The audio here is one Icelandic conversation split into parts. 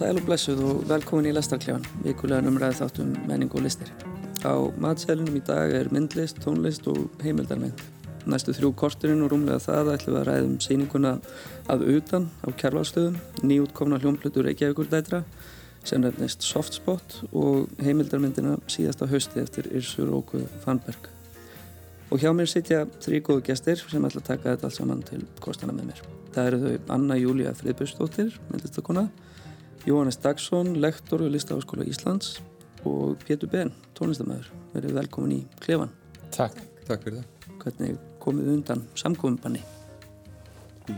Sæl og blessuð og velkomin í Lestarklefan, vikulega numræði þáttum menning og listir. Á matsælunum í dag er myndlist, tónlist og heimildarmynd. Næstu þrjú korturinn og rúmlega það ætlum við að ræðum síninguna að utan á kjærvalstöðum, nýjútkomna hljómplutur Reykjavíkur dætra sem nefnist Softspot og heimildarmyndina síðasta hausti eftir Irsur Óku Fannberg. Og hjá mér sitja þrjí góðu gestir sem ætla að taka þetta allt saman til kostana með mér. Það eru þau Anna Júlia Friðbjörnsdóttir, myndlistakona, Jóhannes Dagsson, lektor við Listafaskóla Íslands og Pétur Ben, tónlistamæður. Verið velkomin í klefan. Takk. Takk fyrir það. Hvernig komið undan samkominbanni?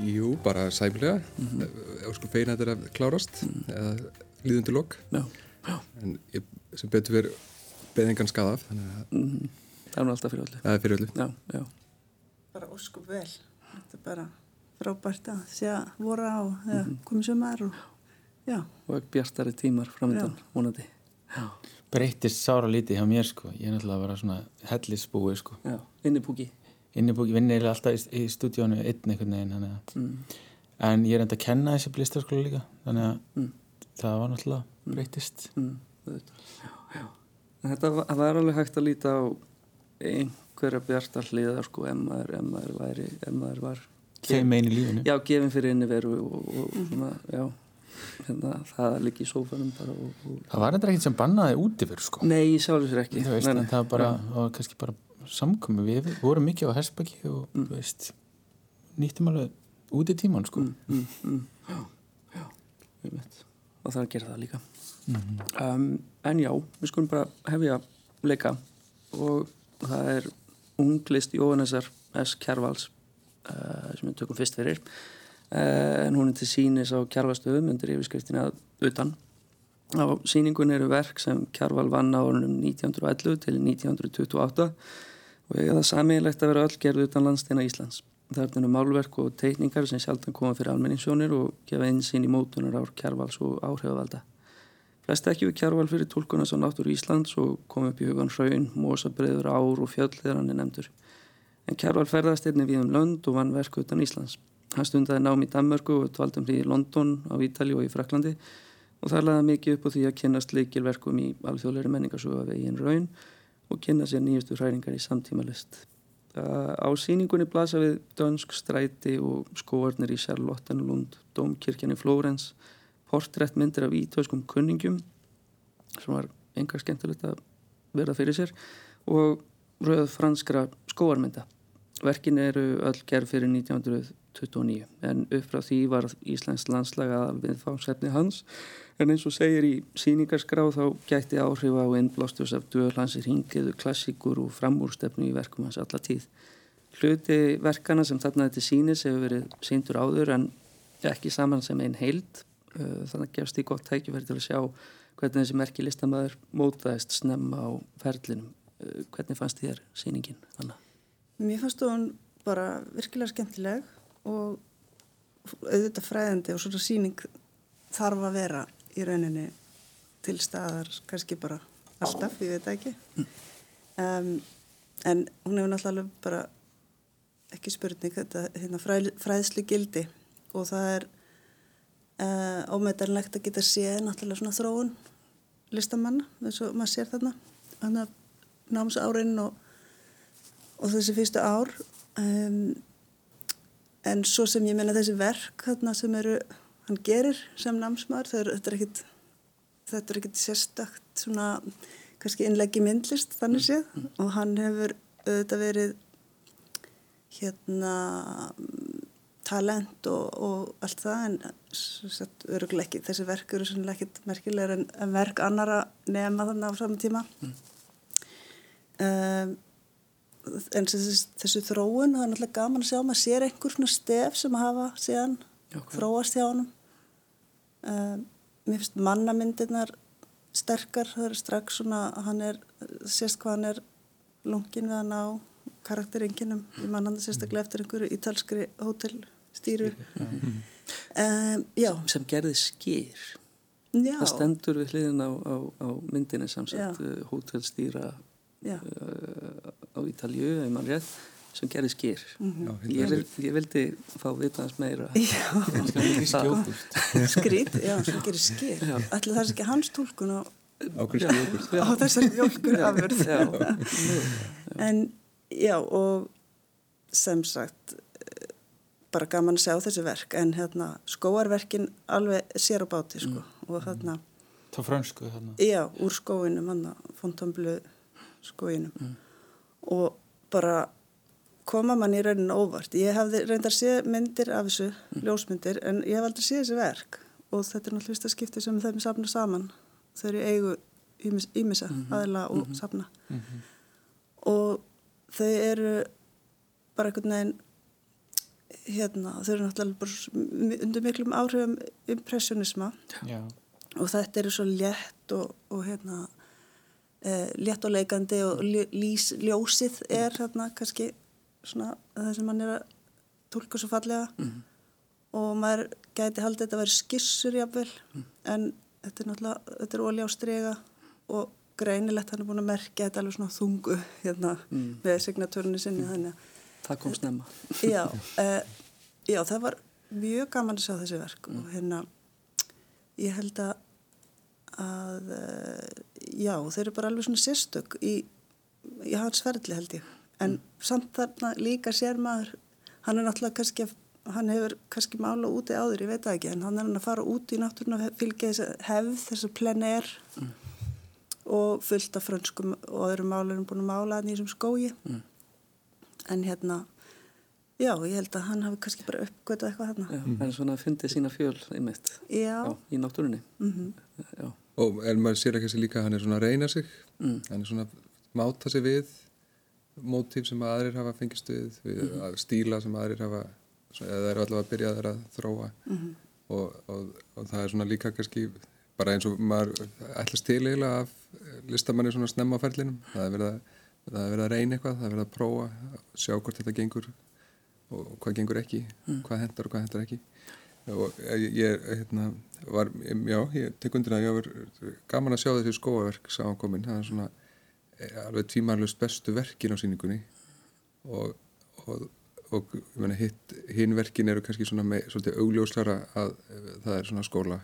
Jú, bara sæmlega. Mm -hmm. Sko feina þetta er að klárast, mm -hmm. eða líðundur lok. Já, já. En ég, sem betur verið beðingan skadaf, þannig að... Mm -hmm. Það er alltaf fyrir öllu. Það er fyrir öllu. Já, já. Bara óskup vel. Þetta er bara frábært að sé að voru á mm -hmm. komið sömur og já. Og ekki bjartari tímar framöndan, vonandi. Breytist sára lítið hjá mér sko. Ég er náttúrulega að vera svona hellisbúi sko. Innibúki. Innibúki, vinni er alltaf í, í stúdíónu einn einhvern veginn, mm. en ég er enda að kenna þessi blistarskóla líka þannig að mm. það var náttúrulega mm. breytist. Mm. Já, já. Þetta var, var alveg hægt að líta á einhverja bjartar hliðar sko, ef maður, ef maður, væri, ef maður var gefin fyrir inniveru og, og, og svona, já hérna, það liggi í sófanum bara og, það var eitthvað sem bannaði út yfir sko nei, ég sjálfur sér ekki veist, nei, nei. það var bara, var kannski bara samkomi við vorum mikið á Hersbæki og mm. veist, nýttum alveg út í tíman sko mm, mm, mm. já, já, ég veit og það er að gera það líka -hmm. um, en já, við skulum bara hefja leika og það er unglist Jóhannesar S. Kjærvals uh, sem við tökum fyrst fyrir en hún er til sínis á kjærvalstöðum undir yfirskriftina utan. Á síningun eru verk sem kjærval vann á orðunum 1911 til 1928 og það samílegt að vera öll gerð utan landsteina Íslands. Það er þennu málverk og teikningar sem sjálfdan koma fyrir almenningssjónir og gefa einsinn í mótunar ár kjærvals og áhrifavalda. Flest ekki við kjærval fyrir tólkuna svo náttúru Íslands og kom upp í hugan hraun, mósabriður, ár og er nefndur. En Kjærval ferðast einnig við um lönd og vann verku utan Íslands. Hann stundaði nám í Danmörku og tvaldum hrí í London, á Ítali og í Fraklandi og það laði mikið upp á því að kynast leikilverkum í alþjóðleiri menningarsögu af eigin raun og kynna sér nýjustu hræringar í samtíma list. Á síningunni blasa við dönsk stræti og skóarnir í Charlottenlund, Dómkirkjan í Flórens, portrættmyndir af ítöskum kunningum sem var engar skemmtilegt að verða fyrir sér og rauð franskra skóarmynda. Verkin eru öll gerð fyrir 1929 en upp frá því var Íslands landslaga viðfáðsefni hans. En eins og segir í síningarskráð þá gætti áhrif á innblástus af döðlansir hingiðu klassíkur og framúrstefnu í verkum hans alla tíð. Hluti verkana sem þarna þetta sínis hefur verið síndur áður en ekki saman sem einn heild. Þannig gefst því gott tækifæri til að sjá hvernig þessi merki listamæður mótaðist snemma á ferlinum. Hvernig fannst þér síningin, Anna? Mér fannst hún bara virkilega skemmtileg og auðvitað fræðandi og svona síning þarf að vera í rauninni til staðar, kannski bara alltaf, ég veit ekki. Um, en hún hefur náttúrulega bara ekki spurning þetta hérna, fræð, fræðslu gildi og það er uh, ómeðarlegt að geta séð náttúrulega svona þróun listamanna, eins og maður sér þarna þannig að námsárin og, og þessi fyrstu ár. Um, en svo sem ég menna þessi verk þarna sem eru, hann gerir sem námsmaður, er, þetta er ekkit þetta er ekkit sérstakt svona kannski innleggi myndlist þannig séð. Mm. og hann hefur auðvitað verið hérna talent og, og allt það en ekki, þessi verk eru sannlega ekkit merkilegur en, en verk annara nefna þannig á saman tíma. Mm. Um, en þessi, þessi þróun það er náttúrulega gaman að sjá maður sér einhver svona stef sem að hafa síðan okay. þróast hjá hann um, mér finnst mannamyndirnar sterkar, það er strax svona hann er, sérst hvað hann er lungin við hann á karakterenginum í mannanda sérstaklega eftir einhverju ítalskri hótelstýru. Mm. um, sem gerði skýr Já. það stendur við hliðin á, á, á myndinni samsagt hótelstýra uh, á Ítalju, ef mann rétt sem gerði skýr Já, ég, vil, ég vildi fá vitaðans meira. Já, skrít, já, sem gerir skil. Ætli það er ekki hans tólkun á, á þessari mjölkur afurð. Já, En já, og sem sagt, eh, bara gaman að sjá þessi verk, en hérna, skóarverkin alveg sér á báti, sko. Og hérna, þá frönsku þarna. Já, úr skóinum, hann Fontainebleau skóinum. Og bara koma mann í rauninu óvart. Ég hafði reyndar séð myndir af þessu, ljósmyndir, en ég hef aldrei séð þessi verk. Og þetta er náttúrulega fyrsta skipti sem þeim safna saman. Þau eru eigu ímis, ímissa, aðila og safna. Og þau eru bara einhvern veginn, hérna, þau eru náttúrulega undir miklum áhrifum impressionisma já, og þetta eru svo létt og, og hérna eh, létt og lís, ljósið er hérna kannski svona það sem mann er að tólka svo fallega. Og maður gæti haldið þetta að vera skissur jafnvel en þetta er náttúrulega þetta er olja á strega og greinilegt hann er búin að merkja þetta alveg svona þungu hérna með signatúrinu sinni þannig að það kom snemma. Já, uh, já, það var mjög gaman að sjá þessi verk og hérna ég held að að já, þeir eru bara alveg svona sérstök í, í hans ferli held ég. En samt þarna líka sér maður hann er náttúrulega kannski að- hann hefur kannski mála úti áður, ég veit það ekki en hann er hann að fara út í náttúruna að fylgja þessi hefð, þessi plener og fullt af frönskum og öðrum málurum búin að mála hann í þessum skógi. En hérna já, ég held að hann hafi kannski bara uppgötað eitthvað hérna Já, en svona fundið sína fjöl einmitt, já, já, í náttúrunni. Mhm, já, og en maður sér ekki líka að hann er svona að reyna sig. Mm. hann er svona að máta sig við mótíf sem aðrir hafa fengist við, við Mhm. stíla sem aðrir hafa eða það eru allavega að byrja þeirra að þróa. Mhm, og, og, og það er svona líka kannski bara eins og maður ætlast til eiginlega af listamanni svona snemma á ferlinum. Það er verið að, það er verið að reyna eitthvað það er verið að prófa, sjá hvort þetta gengur og hvað gengur ekki hvað hendar og hvað hendar ekki og ég, ég hérna, var já, ég tek undir að ég var gaman að sjá þessi skóaverk samankomin, það er svona eh, alveg tvímarlust bestu verkin á síningunni og, og, og ég meina, hitt, hinn verkin eru kannski svona með svolítið augljóslara að eh, það er svona skóla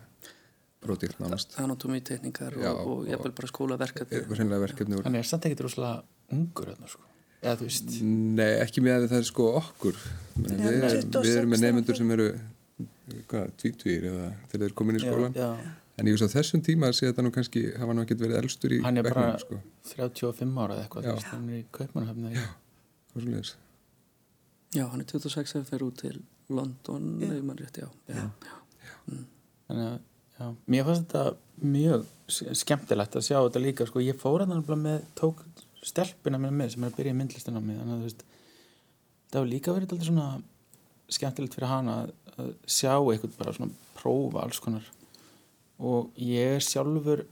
prótíkt nánast. Já, og, og og- jafnvel bara skólaverkefni er hreinlega verkefni úr hann er samt ekkert rosalega ungur þarna sko? Eða þú veist Nei, ekki með að það er sko okkur. Við, 26 við erum með nefnendur sem eru hvað, tvítvýr eða þegar þeir komin í skólan já, en ég veist á þessum tíma sé þetta nú kannski hafa nú ekkert verið elstur í hann er bara sko. 35 ára eða eitthvað Já. þú veist, hann er í kaupmannahöfna já. Hvað svoleiðis? já, hann er 26 þegar fer út til London Já. ef maður rétt, já, já. þannig að já, mér fannst þetta mjög skemmtilegt að sjá þetta líka sko, ég fór að hann með tók stelpuna með mér sem er að byrja í myndlistina á mig þannig að þú veist það var líka verið alltaf svona skemmtilegt fyrir hana að, að sjá eitthvað bara svona prófa alls konar. Og ég er sjálfur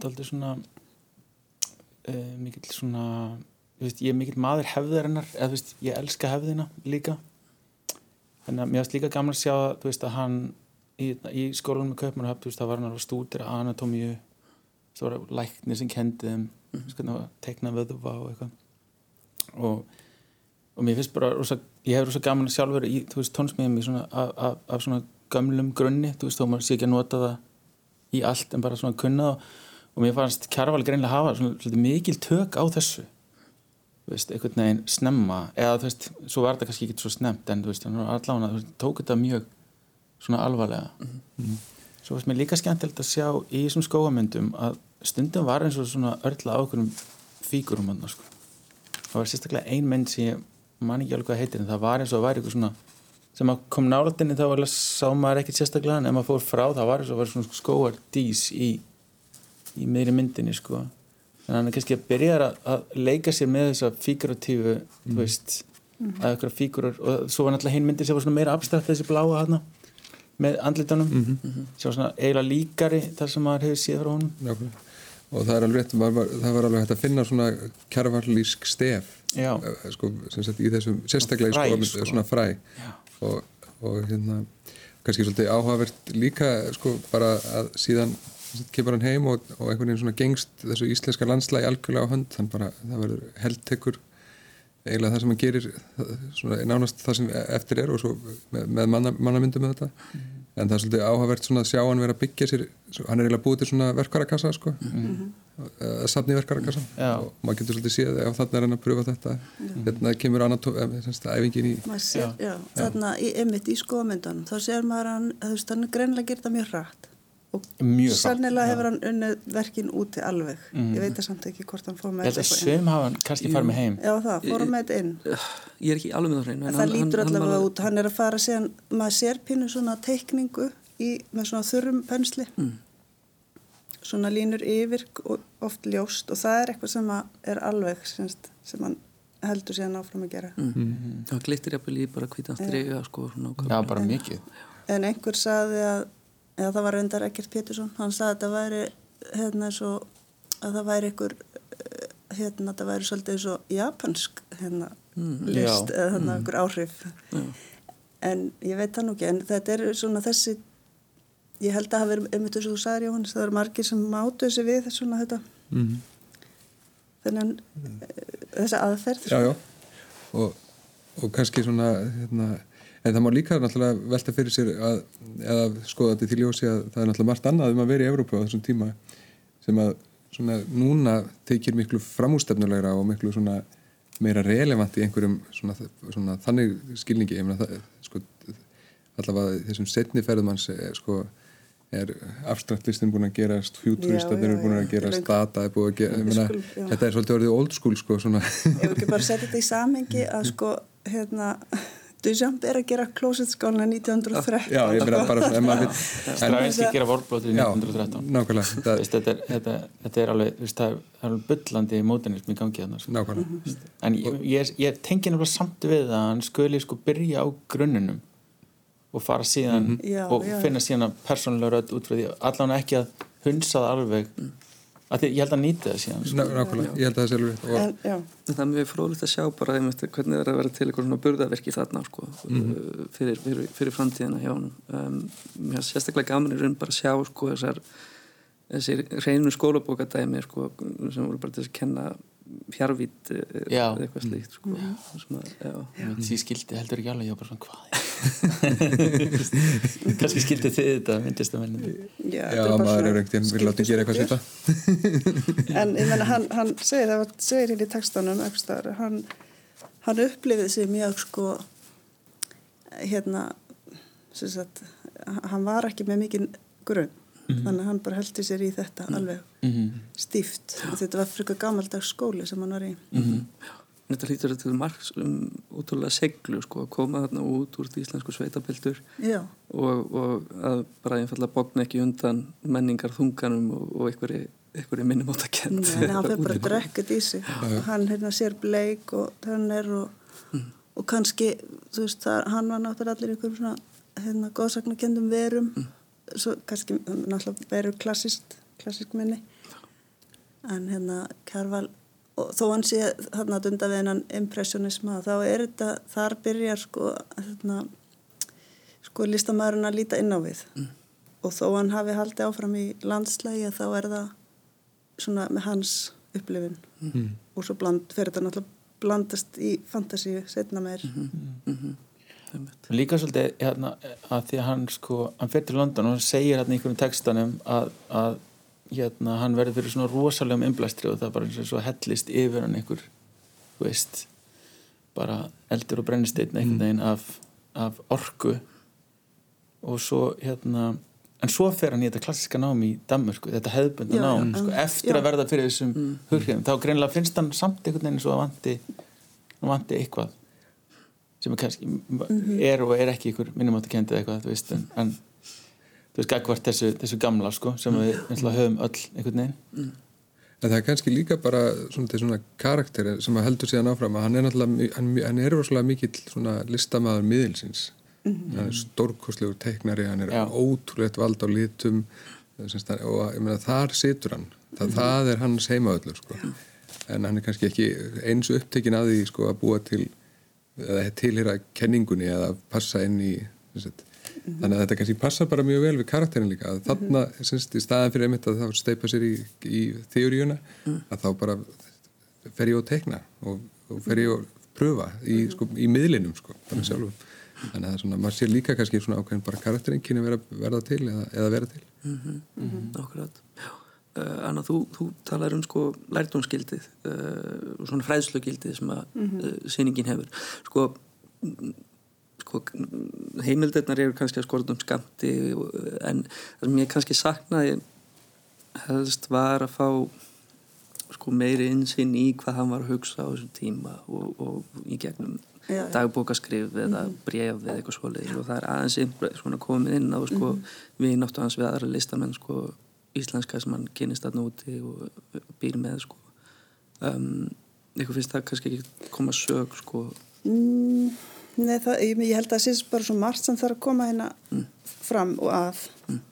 alltaf svona uh, mikill svona veist, ég er mikill maður hefðarinnar eða veist, ég elska hefðina líka. Þannig að mér finnst líka gaman að sjá þú veist, að hann í, í skólanum með veist, það var hann að stúdira anatómíu það var læknir sem kendi þeim mm -hmm. að teikna vöðva og eitthvað. Og, og mér finnst bara rosa, ég hef rosa gaman sjálfur í, tónsmiðum svona af, af, svona gömlum grunni, þú veist, þó maður sé ekki að nota það í allt en bara svona kunna það. Og mér fannst Kjarval greinlega hafa svona, svona mikil tök á þessu. Þú veist, einhvern veginn snemma eða þú veist, svo var þetta kannski ekki svo snemt en þú veist, allavega, þú veist, tók þetta mjög svona alvarlega. Svo fannst mér líka skemmtilegt að sjá í þessum skóamyndum að stundum var eins og svona örla á okkurum fígurum hann, sko. það var sérstaklega ein mynd sem ég man ekki alveg hvað heitir en það var eins og var eitthvað svona sem að kom nálatinni þá var sá maður ekkert sérstaklega en ef maður fór frá það var eins og var svona skóar dís í, í meiri myndinni sko. Að hann er kannski að byrja að, leika sér með þessa figuratífu þú veist, að ykkur fígurur og svo var náttúrulega hinn myndin sem var svona meira abstrakt þessi bláa hana með andlitunum. Sem var svona eiginlega líkari þar sem maður hefur séð frá honum. Nákvæmlega. Og það er alveg rétt var, það var alveg hægt að finna svona kjærvarlísk stef eh, sko, sem sagt í þessum sérstaklega Fræ, skóamynd, sko. svona fræ. Og, og hérna kannski svolítið áhugavert líka sko bara að síðan kemur hann heim og, og einhvern veginn svona gengst þessu íslenska landslægi algjörlega á hönd. Þannig bara það verður heldtekur eiginlega það sem hann gerir svona, nánast það sem eftir er og svo með, með manna, mannamyndum með þetta en það er svolítið áhugavert svona að sjá hann vera að byggja sér hann er eiginlega búið til svona verkarakassa sko. Að safni verkarakassa Já. og maður getur svolítið séð ef þannig er hann að pröfa þetta. Hérna kemur eh, semst, æfingin í sér, já, þarna í, einmitt í skoðmyndunum þá sér maður hann, þú veist, hann er greinlega gerir það mjög hrætt og sannilega hefur hann unnið verkin úti alveg. Ég veit það samt ekki hvort hann fór með inn. sum hafa hann kannski farið með heim. Já það, fór hann með þetta inn. Ég er ekki alveg með það en það hann- lítur hann- hann allavega var- út hann er að fara síðan, maður sér pínu svona teikningu í, með svona þurrum pensli. Mm. svona línur yfir og oft ljóst og það er eitthvað sem að er alveg semst, sem hann heldur síðan áfram að gera. Mm. Það glittir jafnvel í bara hvítan strega sko, Já, bara mikið. En einhver saði að eða það var reyndar Ekkert Pétursson hann saði að þetta væri hérna svo að það væri einhver eh, hérna það væri svolítið svo japansk hérna list Já. eða hérna einhver áhrif Já. en ég veit það nú ekki en þetta er svona þessi ég held að hafa verið einmitt þess að þú sagðir Jóhannes það eru margir sem mátu þessi við svona þetta mm. þennan eh, þessa aðferð já. Og, og kannski svona hérna, en það má líka náttúrulega velta fyrir sér að, eða skoða þetta til ljósi að það er náttúrulega margt annað um að vera í Evrópu á þessum tíma sem að svona núna þykir miklu framústefnulegra og miklu svona meira relevant í einhverjum svona, svona þannig skilningi. Ég meina það, sko, allavega þessum setni ferðumanns er, sko, er abstraktlistin búin að gerast futuristarnir er búin að gerast data er búin að gera, ég meina, skulum, já. þetta er svolítið orðið old school sko, svona. Ef ekki bara setja þetta í samhengi að sko hérna Duchamp er að gera klósetskálina 1913 Já, ég meina bara svona, ef maður vill. En, Stravinski gera vorblótið Já, 1913 nákvæmlega. Það, Veist, þetta, er, þetta, þetta er alveg það er, alveg bullandi mótinism í gangi þarna sko. Nákvæmlega. En ég, ég, ég tengi nefnilega samt við að hann skuli sko byrja á grunnunum og fara síðan Já, og finna síðan persónulega rödd út frá því allan ekki að hunsa það alveg. Því, ég held að nýta það síðan sko. Ná, Nákvæmlega, ég held að það sé alveg og, en, já, En Það er mjög fróðilegt að sjá bara einmitt, hvernig það er að vera til eitthvað svona burðaverki þarna sko, Mhm. fyrir, fyrir, fyrir framtíðina hjá hann. Um, mér er sérstaklega gaman í raun bara að sjá sko, þessar, þessir reynu skólabókadæmi sko, sem voru bara til að kenna fjarvít eh, Já. eða eitthvað slíkt. Sko, já. mm. því skildi heldur ekki alveg ég var bara svona hvað kannski skildi þið þetta myndist að menni já, Já, maður er einhvern veginn vil láta gera eitthvað sýta en ég menna hann, hann segir það var, segir hér í textanum ekstar, hann, hann upplifið sig mjög sko hérna sem sagt, hann var ekki með mikinn grunn þannig að hann bara heldi sér í þetta alveg mm stíft. Þetta var fyrir gamaldags skóli sem hann var í. En Þetta hlýtur til margs um útrúlega seglu sko, að koma þarna út úr því íslensku sveitabeldur já, og, og að bara einfallega bókna ekki undan menningar þunganum og, og einhverju, einhverju minnumóta kent Nei, hann fyrir bara að drekka þetta í sig. Og hann hérna sér bleik og tönner og, og kannski þú veist, það, hann var náttúrulega allir einhverjum svona hérna góðsagnakendum verum svo kannski náttúrulega veru klassist klassisk minni. En hérna Kjærval og þó hann sé þarna dunda við hennan impressionisma þá er þetta, þar byrjar sko hérna sko listamæðurinn að líta inn á við. Og þó hann hafi haldið áfram í landslægi þá er það svona með hans upplifin og svo bland, fyrir þetta náttúrulega blandast í fantasíu setna meir líka svolítið hérna, að því að hann sko hann fyrir til London og hann segir hérna í einhverjum textanum að, að hérna, hann verður fyrir svona rosalegum innblæstri og það bara eins og svo hellist yfir hann einhver þú veist bara eldur og brennisteinn einhvern veginn af, af orku. Og svo hérna en svo fer hann í þetta klassiska nám í Danmörku þetta hefðbunda Já, nám já, sko, eftir Já. að verða fyrir þessum mm. hughrifum þá greinlega finnst hann samt einhvern veginn svo að vanti, hann vanti eitthvað sem er kannski er og er ekki ykkur minnumáttu kendið eitthvað þú veist, en, en þú veist, gagvart þessu, þessu gamla sko, sem við einslega höfum öll einhvern veginn. En það er kannski líka bara svona, svona karakter sem að heldur síðan áfram að hann er náttúrulega, hann, hann er rosalega mikill svona listamaður miðilsins. Hann er stórkostlegur teiknari hann er Já. ótrúlegt vald á litum semst, hann- og ég meina þar situr hann. Það, það er hans heimaöllur sko. en hann er kannski ekki eins upptekinn að því sko, að búa til eða tilhýra kenningunni eða passa inn í semst, þannig að þetta kannski passar bara mjög vel við karakterin líka að þarna, semst, í staðan fyrir einmitt að þá steipa sér í, í þeoríuna að þá bara fer ég og teikna og, og fer ég og pröfa í, sko, í miðlinum sko, bara sjálfum. Þannig að svona, maður sér líka kannski svona ákveðin bara karakterenginni vera, verða til eða, eða vera til. Mm -hmm. Akkurat. uh, Anna, þú, þú talar um sko lærdómsgildið uh, og svona fræðslugildið sem að mm -hmm. síningin hefur. Sko, sko heimildirnar eru kannski að skorða um skamti en það sem ég kannski saknaði helst var að fá sko meiri insinn í hvað hann var að hugsa á þessum tíma og, og í gegnum Já, já. dagbókaskrif eða bref eða eitthvað svoleiðis. Og það er aðeins komið inn á sko, við náttu hans við aðra listamenn sko, íslenska sem hann kynist þarna úti og býr með sko. um, eitthvað finnst það kannski ekki koma sög sko. Mm, nei, það, ég, ég held að það sé bara svo margt sem þarf að koma hérna fram og að.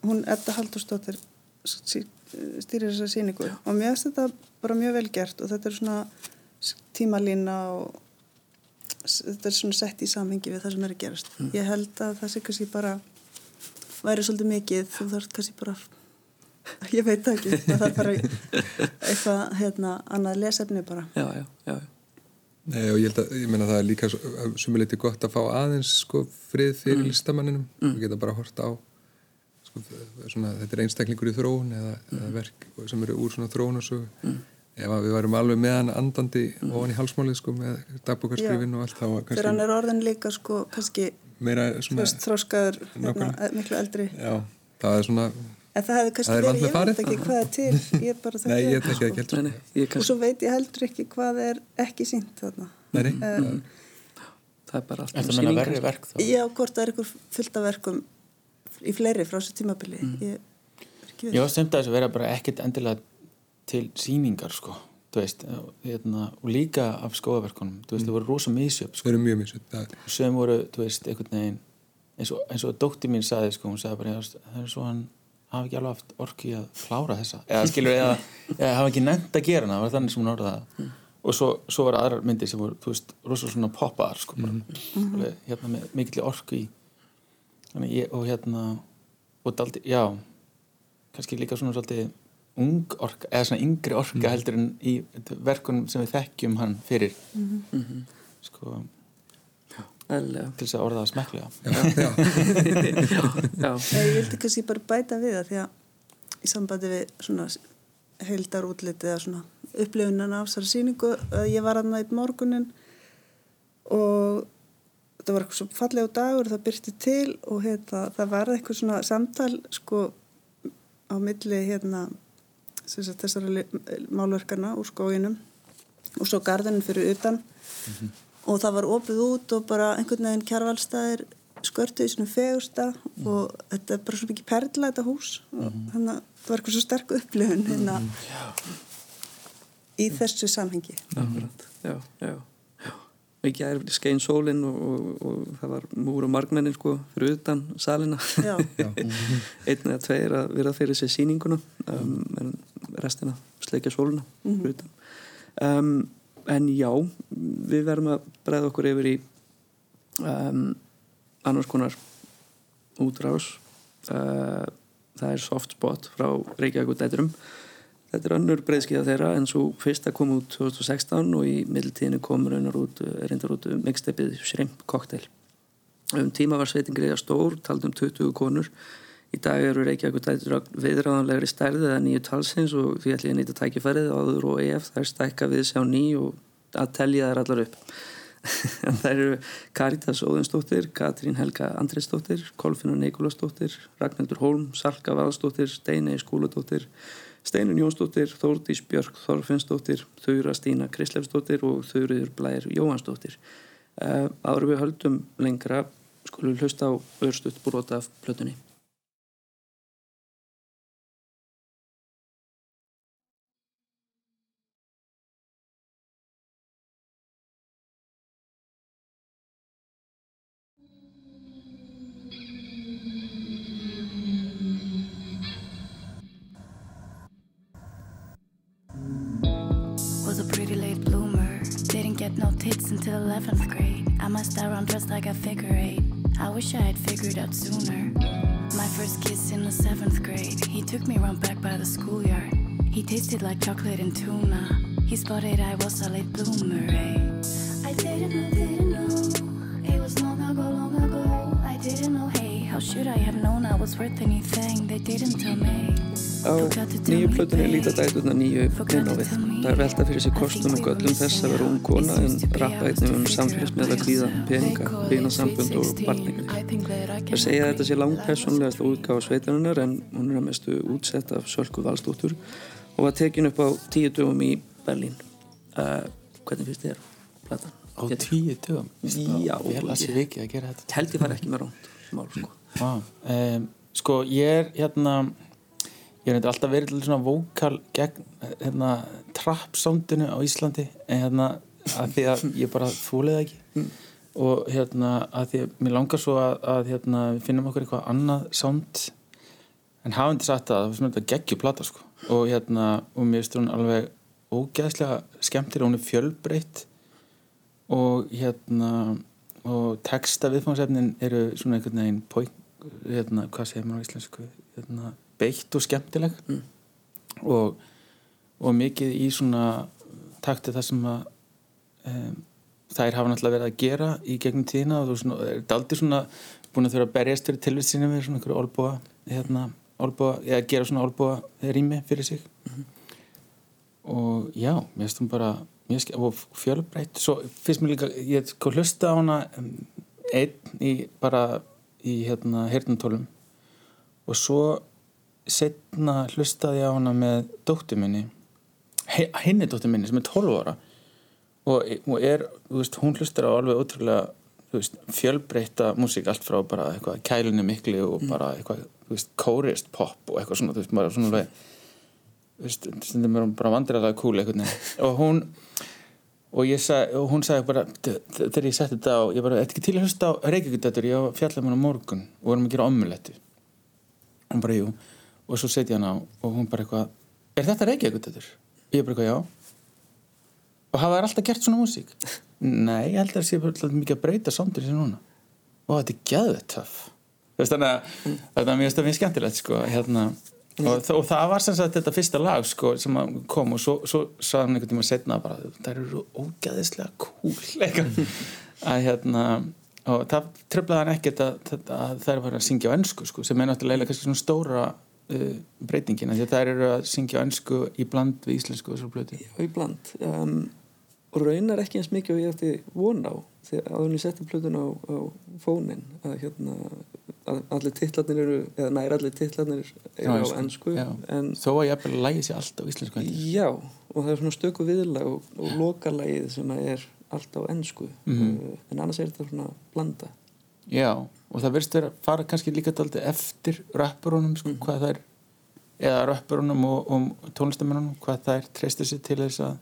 Hún, Edda Haldursdóttir, sí- stýrir þessa síningu og mér finnst þetta bara mjög vel gert og þetta er svona tímalína og þetta er svona sett í samhengi við það sem er að gerast. Ég held að það sé kannski bara væri svolítið mikið, þú þarf kannski bara ég veit það ekki, það er bara eitthvað hérna, annað lesefni bara. já, já, já, Nei, og ég held að, ég meina það er líka sumuleiti gott að fá aðeins sko frið fyrir listamanninum. Og geta bara hort á sko, svona, þetta er einstaklingur í þróun eða, eða verk sem eru úr svona þróunarsögu. Ef að við værum alveg með hann andandi ofan í halsmálið sko með dagbókarskrifin og allt þá var Þegar hann kannski er orðin líka sko kannski meira svona þróskaður hérna, miklu eldri. Já, það er svona en það hefði kannski Það er verið, ég veit ekki hvað er til. Ég er bara nei, ég það ekki nei, heldur nei, ég og svo veit ég heldur ekki hvað er ekki sínt þarna. Nei, um, það er bara allt Er um það meina sýningar, verri verk þá? já, hvort það er ykkur fullt af verkum í fleiri frá þessu tímabili. Mm. ég er ekki var stemt að þess að vera bara ekkert endilega til sýningar sko þú veist, hérna, og líka af skóðaverkunum, þú veist, Mm. það voru rosa misjöp sko. það eru mjög misut það, sem voru, þú veist, einhvern veginn eins og, eins og dótti mín saði sko, hún sagði bara, "Já, það er svo hann hafi ekki alveg haft orki að klára þessa. Eða skilur, eða, eða hafa ekki nefnt að gera hana það var þannig sem hún orðaði það. Og svo, svo var aðrar myndir sem voru, þú veist, rosa svona poppaðar sko, bara, alveg, hérna með í. Þannig ég, og hérna og daldi, já kannski líka svona svolítið ung orka, eða svona yngri orka heldur en í verkunum sem við þekkjum hann fyrir. Mhm. sko, Eðlilega. til þess að orða það smekklega. Já, Nei, ég vildi kannski bara bæta við það því að í sambandi við svona heildar útliti eða svona upplifunan af þessari síningu að ég var aðna eitt morgunin og það var eitthvað svo fallegu dagur það byrti til og hérna, það var eitthvað svona samtal sko á milli hérna sem sagt, þessara málverkana úr skóginum og svo garðinin fyrir utan og það var opið út og bara einhvern veginn kjarvalstæðir skörtu í svona fegursta og þetta er bara svo mikið perla þetta hús. Og þannig að það var eitthvað svo sterk upplifun hérna í þessu samhengi. Akkurat. Já, já, mikið er skein sólinn og, og, og það var múr og margmennin sko fyrir utan salina. Einn eða tveir að vera fyrir sér sýninguna um, en restina sleikja sólina fyrir utan. Um, en já við verðum að bregða okkur yfir í um, annars konar útrás uh, það er soft spot frá Reykjavík og Dæturum Þetta er önnur breyðskiða þeirra en svo fyrsta kom út 2016 og í middeltíðinu kom út, eh, reyndar út mixtepið Shrimp Cocktail. Um tíma var sveitin greiða stór, taldum 20 konur. Í dag eru Reykjavík dætur viðræðanlegri stærði eða nýju talsins og því ætlum ég að nýta tækifærið áður og EF þær stækka við sjá ný og að telja þær allar upp. það eru Karitas Óðinsdóttir, Katrín Helga Andriðsdóttir, Kolfinna Nikolásdóttir, Ragnhildur Holm, Salka Valsdóttir, Steinei Skúladóttir, Steinun Jónsdóttir, Þórdís Björk Þorfinnsdóttir, Þura Stína Krislefsdóttir og Þurriður Blær Jóhansdóttir. Uh, áður við höldum lengra skulum hlusta á örstuðt brota af plötunni. Chocolate and tuna. He spotted I was a late bloomer. Eh? I didn't know, didn't know. It was long ago, long ago. I didn't know, hey, how should I have known I was worth anything? They didn't tell me. Á nýju plötunni líta dætuna nýju inn á við. Það er velta fyrir sig kostum og göllum þess að vera ung kona en rappa einnig um samfélagsmiðla kvíða, peninga, vinasambund og barningar. Það segja að þetta sé langt personlegast útgáð sveitarinnar en hún er að mestu útsett af Sölku Valstóttur og var tekin upp á tíu dögum í Berlín. Uh, hvernig finnst þér platan? Á tíu dögum? Já. Þetta. Held ég var ekki með ránt mál, sko. Wow. Um, sko, ég er hérna ég er alltaf verið til svona vókal gegn hérna, trapp-sándinu á Íslandi en hérna að því að ég bara þúlega ekki mm. og hérna að því að mér langar svo að, að hérna, við finnum okkur eitthvað annað sánd en hafandi sagt að það var svona þetta geggjuplata sko og hérna og mér finnst hún alveg ógeðslega skemmtir hún er fjölbreytt. Og hérna og texta viðfáðsefnin eru svona einhvern veginn point, hérna, hvað segir maður á íslensku? Hérna beitt og skemmtileg. Mm. og, og mikið í svona takti það sem að um, þær hafa náttúrulega verið að gera í gegnum tíðina. Og þú er aldrei svona búin að þurfa að berjast fyrir tilvitsinu við svona einhverju olbúa hérna, olbúa, eða gera svona olbúa rými fyrir sig mm -hmm. og já, mér finnst hún bara mjög og fjölbreytt svo finnst mér líka, ég sko hlusta á hana einn í bara í hérna hirtantólum og svo setna hlustaði á hana með dóttu minni henni dóttu minni sem er 12 ára og, og er, veist, hún hlustar á alveg ótrúlega veist, fjölbreyta músík allt frá bara eitthvað kælunni mikli og mm. bara eitthvað, kórist pop og eitthvað svona, þú veist, bara svona alveg þú veist, stundum er hún bara vandræðilega cool eitthvað og hún og ég sagði, og hún sagði bara þegar ég setti þetta á, ég bara, eitthvað til að hlusta á Reykjavík ég var fjallað með hún á morgun og vorum að gera ommuletti hún bara, jú. Og svo setja hann á og hún bara eitthvað er þetta Reykjavík þetta? ég bara eitthvað já. Og hafa þær alltaf gert svona músík? nei, ég held að það sé mikið að breyta samtidig sem núna. Og þetta er gæðið töff þannig að þetta er mjög, mjög skemmtilegt sko, hérna, og, og það var sem sagt þetta fyrsta lag sko, sem kom og svo, svo sagði hann einhvern tíma setna bara það eru ógæðislega cool að hérna og það tröflaði hann ekkert að, að, að þær var að syngja á ennsku sko, sem er náttúrulega kannski svona stóra uh, breytingina því að þær eru að syngja önsku í bland við íslensku og svo blötu í bland um, og raunar ekki eins mikið og ég ætti von á þegar að hún setti blötun á, á fónin að hérna að allir titlarnir eru, eða nær allir titlarnir eru á ennsku en þó að ég eppil að lægi sér alltaf á íslensku Já, og það er svona stöku viðlag og, og lokalægið sem er alltaf á ennsku mm -hmm. uh, en annars er þetta svona blanda. Já, og það verðist að fara kannski líka alltaf eftir rappurunum sko, mm. hvað það er eða rappurunum og, og tónlistamennunum hvað það er treystur sér til þess að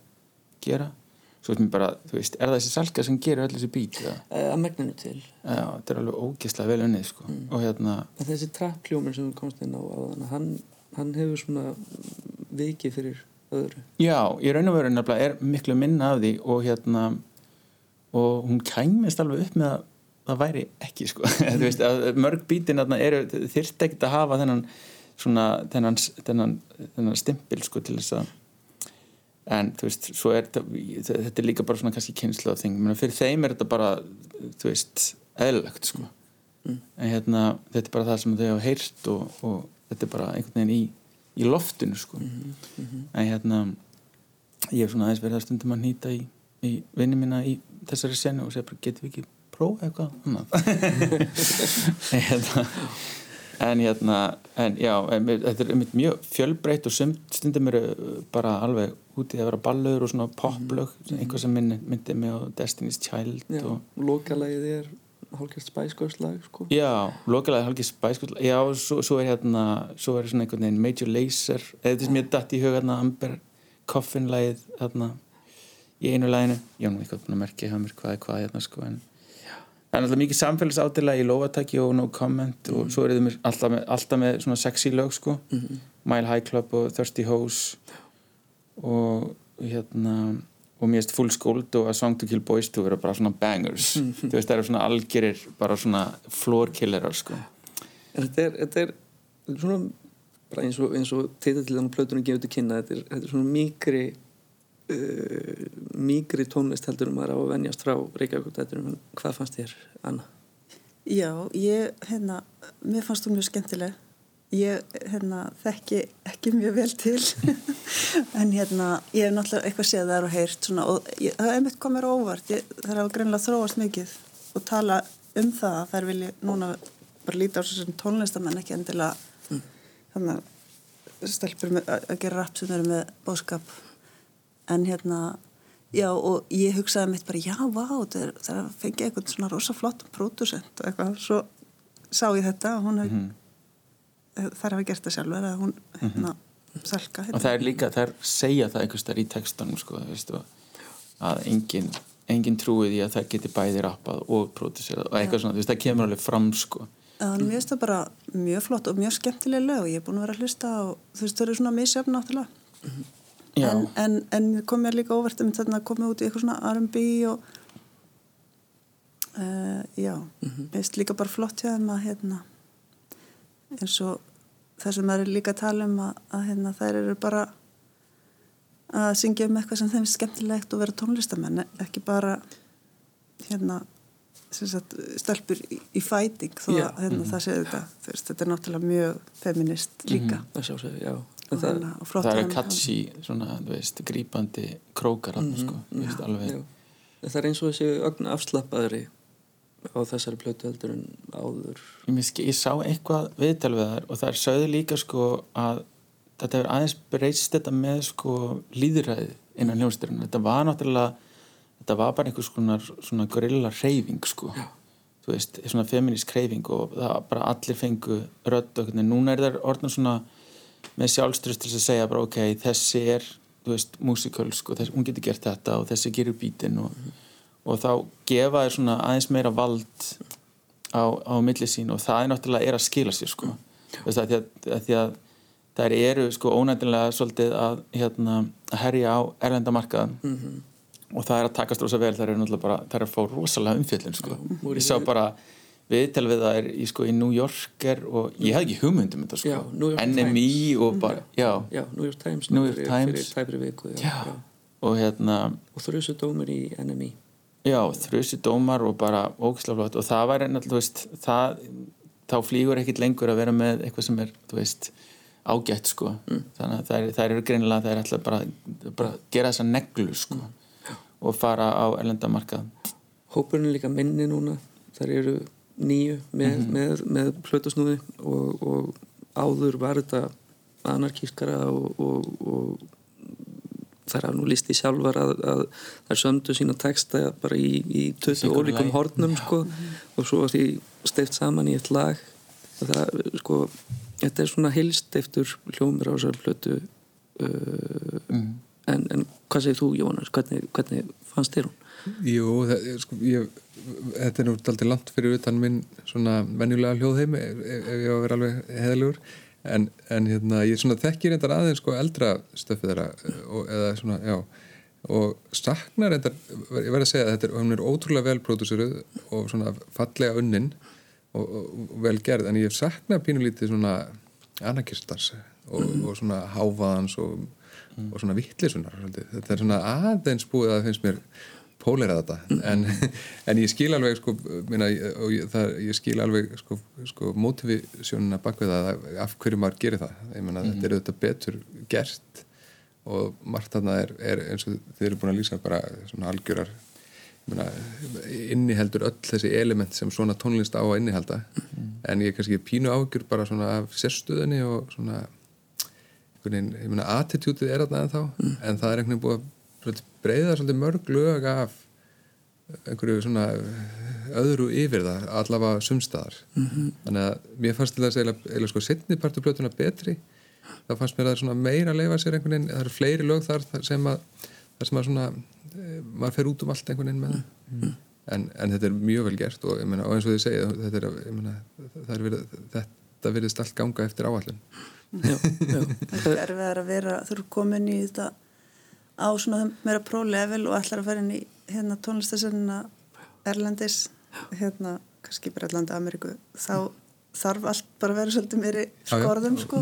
gera svo veist mér bara, þú veist, er það þessi salka sem gerir allir þessi bít? Eh, að megninu til Já, þetta er alveg ógeðslega vel unnið sko. mm. og hérna en Þessi trappljómur sem við komst inn á, hann, hann hefur svona vikið fyrir öðru Já, í raun og veru nefnilega er miklu minna af því og hérna og hún kæmist alveg upp með að það væri ekki sko veist, mörg bítin eru þyrst ekkert að hafa þennan svona þennan, þennan, þennan stimpil sko til þess að en þú veist, svo er þetta þetta er líka bara svona kannski kynslu á þing fyrir þeim er þetta bara, þú veist eðlilegt sko mm. en hérna, þetta er bara það sem þau hafa heyrt og, og þetta er bara einhvern veginn í, í loftinu sko mm -hmm. en hérna ég hef svona aðeins verið að stundum að nýta í, í vinni mína í þessari senu og segja bara, getur við ekki prófa eitthvað hérna, en hérna en já, en, þetta er mjög fjölbreytt og stundum eru bara alveg útið að vera ballur og svona poplög, mm. einhvað sem myndi, myndi mig á Destiny's Child já, og lokalægið er hálfgerð spæskvöldslag sko. já, lokalægið hálfgerð spæskvöldslag já, svo, svo er hérna svo er svona einhvern veginn Major Lazer eða þetta sem ég dætt í huga hérna Amber Coffin lægið hérna í einu læginu, nú eitthvað búin að merkja hjá mér hvað er hvað hérna sko en það er alltaf mikið samfélagsátilega í lovatæki og no comment og mm. svo er það alltaf með, alltaf með svona sexy lög sko mm -hmm. Mile High Club og Thirsty Hose og hérna og mér erst Full Scold og A Song to Kill Boys to vera bara svona bangers mm -hmm. þú veist það eru svona algjörir bara svona floor killerar sko þetta er, þetta er svona eins og, og teitatliðan og plötunum gefur til kynna þetta er, þetta er svona mikri uh, mýgri tónlist heldur um að að venjast frá Reykjavík hvað fannst þér, Anna? Já, ég, hérna, mér fannst þú mjög skemmtileg. Ég hérna, þekki ekki mjög vel til. En hérna ég hef náttúrulega eitthvað séð þar og heyrt svona, og ég, það er einmitt komið óvart. Ég, það er greinlega þróast mikið og tala um það að þær vilja núna bara líta á þessu tónlistamenn ekki endilega mm. þannig að stelpur með, að gera rapp sem eru með bóskap en hérna já og ég hugsaði mitt bara já vá það er að fengja eitthvað svona rosa flott pródusent og eitthvað svo sá ég þetta og hún hefði mm -hmm þær hafa gert það sjálfur að hún hérna, mm -hmm. salka hérna. og það er líka, það er segja það einhvers þar í textanum sko, veistu, að engin, engin trúið í að það geti bæði rappað og pródúserað og eitthvað ja. svona, veist, það kemur alveg fram sko. Þannig að mér finnst það bara mjög flott og mjög skemmtileg lög og ég er búin að vera að hlusta og þú veist þau eru svona misjöfn náttúrulega mm -hmm. En, en, en kom mér líka óvert um þetta að koma út í eitthvað svona R&B og uh, já, mm -hmm. finnst líka bara flott hjá þeim að hérna eins og það sem það er líka að tala um að, að hérna, þær eru bara að syngja um eitthvað sem þeim er skemmtilegt og vera tónlistamenn ekki bara hérna sagt, stelpur í, í fæting þó að yeah. hérna, mm -hmm. það séu þetta veist, þetta er náttúrulega mjög feminist líka mm -hmm. það, já, það, hérna, það er katsi svona, veist, grípandi krókar mm -hmm. sko, veist, það er eins og þessi ögn afslappaðri á þessari plötu heldur en áður. Ég, ég sá eitthvað viðtal við þar og það er sögðu líka sko að þetta hefur aðeins breyst þetta með sko líðræði innan hljómsdurinn þetta var náttúrulega þetta var bara einhvers konar svona gorilla reyfing sko. Já. þú veist, svona feminist reyfing og það bara allir fengu rödd og núna er það orðin svona með sjálfströst til að segja bara ok, þessi er þú veist, músikal sko, þess, hún getur gert þetta og þessi gerur bítinn og mm og þá gefa þér svona aðeins meira vald á, á milli sín og það er náttúrulega er að skila sér sko þess að því að, að, því að þær eru sko ónættilega svolítið að, hérna, að herja á erlendamarkaðan mm -hmm. og það er að takast rosa vel þær eru náttúrulega bara, þær eru að fá rosalega umfjöldin sko, ég sá bara viðtel við það er í, sko, í New Yorker og ég hef ekki hugmyndum þetta sko. Já, NMI og bara já, já, New York Times, New York Times. fyrir viku og hérna og þrjusu dómur í NMI Já, þrjusi dómar og bara ógislaflott og það var ennig, þú veist, það, þá flýgur ekkit lengur að vera með eitthvað sem er, þú veist, ágætt sko. Mm. Þannig að það er, eru greinilega, það er alltaf bara, bara gera þessa neglu sko. Mm. og fara á erlendamarkað. Hópurinn er líka minni núna, þar eru nýju með, mm -hmm. með, með plötusnúði og, og áður var þetta anarkískara og, og, og þær hafa nú líst í sjálfar að, að þær sömdu sína texta bara í, í 20 ólíkum hornum sko, og svo því steift saman í eitt lag það, sko, þetta er svona hilsteiftur hljómur á þessari plötu uh, mm. en, en hvað segir þú Jónas, hvernig, hvernig fannst þér hún? Jú, það, sko, ég, þetta er nú alltaf langt fyrir utan minn svona venjulega hljóðheim ef, ef ég á að vera alveg heðalugur en, en hérna, ég þekkir reyndar aðeins sko eldra stöfið þeirra og, eða svona, já og saknar reyndar, ég verði að segja að þetta er, er ótrúlega vel pródúsiruð og svona fallega unnin og, og, og vel gerð, en ég saknar pínulítið svona anarkistars og, svona háfaðans og svona vittlisunar þetta er svona aðeins búið að finnst mér pólera þetta mm. en, en ég skil alveg sko, minna, og ég, það, ég skil alveg sko, sko motivisjónuna bak við það af hverju maður gerir það ég menna mm. þetta er auðvitað betur gert og margt þarna er, er eins og þið eru búin að lýsa bara svona algjörar menna, inniheldur öll þessi element sem svona tónlist á að innihelda mm. en ég er kannski pínu ágjur bara svona af sérstöðinni og svona einhvern veginn, ég menna attitútið er þarna en þá mm. en það er einhvern veginn búið að breyða svolítið mörg lög af einhverju svona öðru yfir það, allavega sumstaðar mm -hmm. þannig að mér fannst til þess eða sko setni partu plötuna betri þá fannst mér að það er svona meira að leifa sér einhvern veginn, það eru fleiri lög þar sem að, þar sem að svona e, maður fer út um allt einhvern veginn með það mm -hmm. en, en þetta er mjög vel gert og, meina, og eins og þið segja þetta, er, meina, er verið, þetta verðist allt ganga eftir áallin Já, já. Það er verið að vera, þú eru komin í þetta á svona meira pro-level og ætlar að fara inn í hérna, tónlistasörnuna Erlendis hérna, kannski Breitlandi, Ameríku þá þarf allt bara að vera svolítið meiri skorðum sko.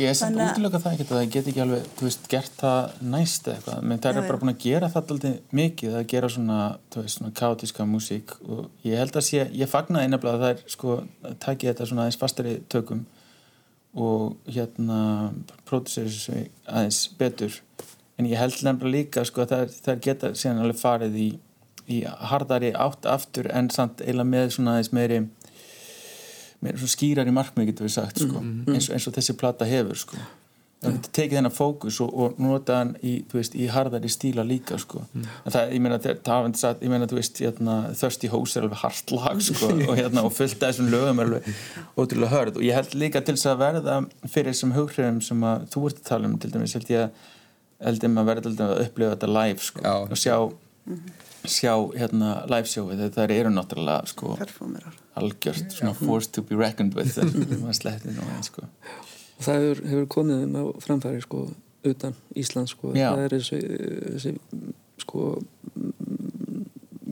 Ég er samt að- útiloka það ekki að það get ekki alveg, þú veist, gert það næst eða eitthvað, menn það er bara búin að gera það alltaf mikið, að gera svona, þú veist, svona kaotíska músík. Og ég held að sé, ég fagnaði nefnilega að það er, sko, takið þetta svona aðeins fastari tökum og hérna próduseri þessu aðeins betur en ég held nefnilega líka, sko, að það, geta síðan alveg farið í, í hardari átt aftur en samt eiginlega með svona aðeins meiri meira svona skýrari markmið getur við sagt sko. eins, og, eins og þessi plata hefur sko. það getur tekið þennan fókus og, og nota hann í, veist, í harðari stíla líka sko. en það, ég meina, það ég meina, þú veist, hérna, Thirsty Hose er alveg hart lag sko, og, hérna, og fullt af þessum lögum er alveg ótrúlega hörð og ég held líka til þess að verða fyrir þessum hughrifum sem að þú ert að tala um til dæmis, held ég að held ég til dæmis að upplifa þetta live sko, Já. og sjá sjá hérna live þegar það eru náttúrulega sko, performerar algjört svona force to be reckoned with maður einn sko og það hefur, hefur komið um á framfæri sko, utan Ísland sko. Já. það er þessi, þessi sko mm,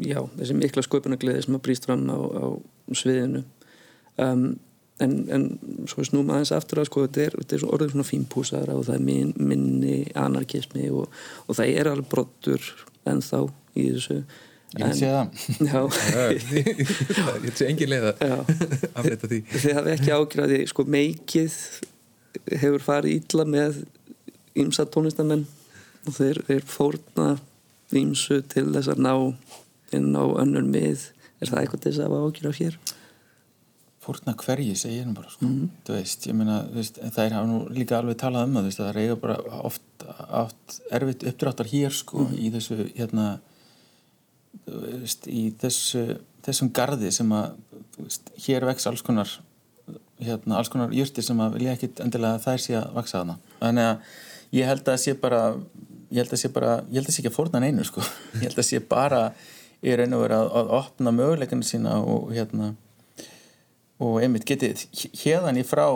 já, þessi mikla sköpunargleði sem að brýst fram á, á sviðinu um, en, en svo snúma aðeins aftur að sko, þetta er, þetta er svo orðið svona fínpúsara og það er min, minni anarkismi og, og það er alveg brottur ennþá í þessu. Ég segja það. Já, ég sé engin leið að já. afleita því. Þið hafi ekki ágjörði sko meikið hefur farið illa með ýmsa tónlistamenn og þeir, þeir fórna ýmsu til þess að ná inn á önnur mið. Er það eitthvað þess að hafa ágjörð af hér? Fórna hverji segir nú bara sko. Þú veist, ég meina, það er nú líka alveg talað um það, það eiga bara oft átt erfitt uppdráttar hér sko, í þessu, hérna veist, í þessu þessum gardi sem að veist, hér vex alls konar hérna, alls konar jurtir sem að vilja ekkit endilega þær sé að vaksa þarna. Þannig að ég held að sé bara ég held að sé bara, ég held að sé ekki að fórna neinu sko, ég held að sé bara í raun og vera að, að opna möguleikinu sína og hérna og einmitt getið hérðan í frá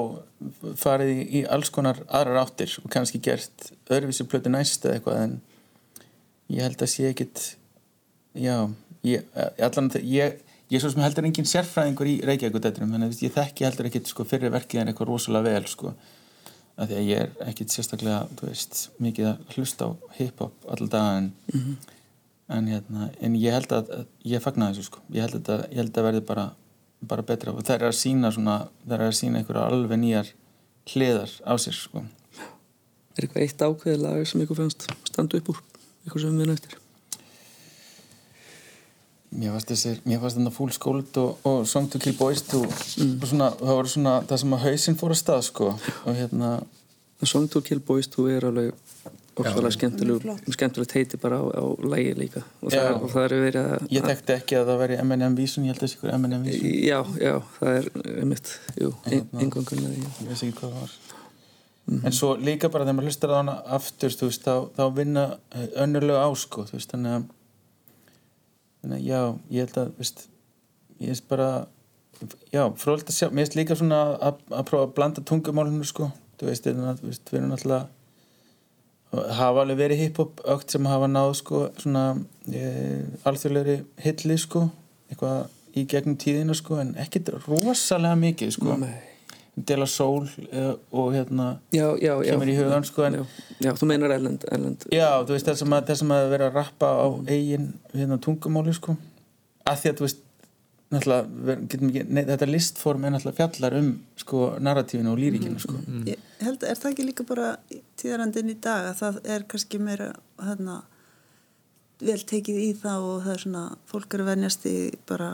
farið í, alls konar aðrar áttir og kannski gert öðruvísi plötu næst eða eitthvað en ég held að sé ekkit já, ég, allan ég, ég er svo sem heldur engin sérfræðingur í Reykjavík-dætturum, þannig að ég þekki heldur ekkit sko fyrir verkið en eitthvað rosalega vel sko, af því að ég er ekkit sérstaklega, þú veist, mikið að hlusta á hip-hop alltaf dag en, en hérna, en ég held að, að ég fagna þessu sko, ég held að, þetta- ég held að verði bara bara betra og það er að sína svona, það er að sína einhverja alveg nýjar hliðar á sér sko. Er eitthvað eitt ákveðið lag sem ykkur fannst standa upp úr ykkur sem við eftir? mér fannst þessir, mér fannst þetta Full Scold og, og Song to Kill Boys to, og svona, það var svona það sem að hausinn fór að stað sko og hérna, Song to Kill Boys to er alveg flott. skemmtilegt heiti bara á, á lægi líka. Og það, og það er verið að ég þekkti ekki að það veri M&M vísun, ég held að það sé ykkur M&M vísun. Já, já, það er einmitt, jú, Hérna. engangun með því ég veist ekki hvað það var. En svo líka bara þegar maður hlustar á hana aftur þú veist, þá, þá vinna önnurlega á sko, þú veist, þannig að þannig að já, ég held að veist, ég veist bara já, frólægt að sjá, mér veist líka svona að, að prófa að blanda tungumálinu sko, þú veist, þannig að þú veist, við erum náttúrulega hafa alveg verið hip-hop ögt sem hafa náð sko svona e, alþjóðlegri hilli sko eitthvað í gegnum tíðina sko en ekkit rosalega mikið sko. Nei. Dela Soul uh, og hérna já, já, já. kemur í hugan sko en já, já, þú meinar Erlend, Erlend. Já, þú veist þessum að, þessum að vera að rappa á eigin hérna, tungumáli sko. Að því að þú veist náttúrulega, getum ekki, nei, þetta listform er náttúrulega fjallar um sko narratífinu og lýríkinu sko. Ég held, er það ekki líka bara tíðarandinn í dag að það er kannski meira hérna, vel tekið í það og það er svona, fólk eru venjast í bara,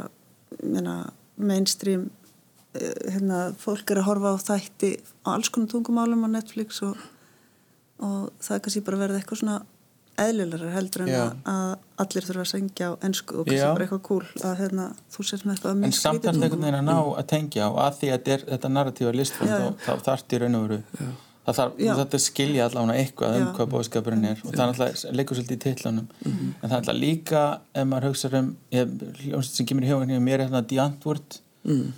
meina, mainstream eh, hérna, fólk eru að horfa á þætti á alls konar tungumálum á Netflix og, og það er kannski bara verið eitthvað svona eðlilegar heldur en að, allir þurfa að sengja á ennsku og kannski bara eitthvað cool að hérna, þú sért með eitthvað en samt er þetta einhvern veginn að ná að tengja og að því að þetta, er, þetta Já, já. þá, þarf í raun og veru það þarf, Já. þetta skilja allavega eitthvað um hvað bóðskapurinn er og það er alltaf leikur svolítið í titlanum Mhm. en það er alltaf líka ef maður hugsa um sem kemur í hugan hjá mér er hérna Antwoord mm.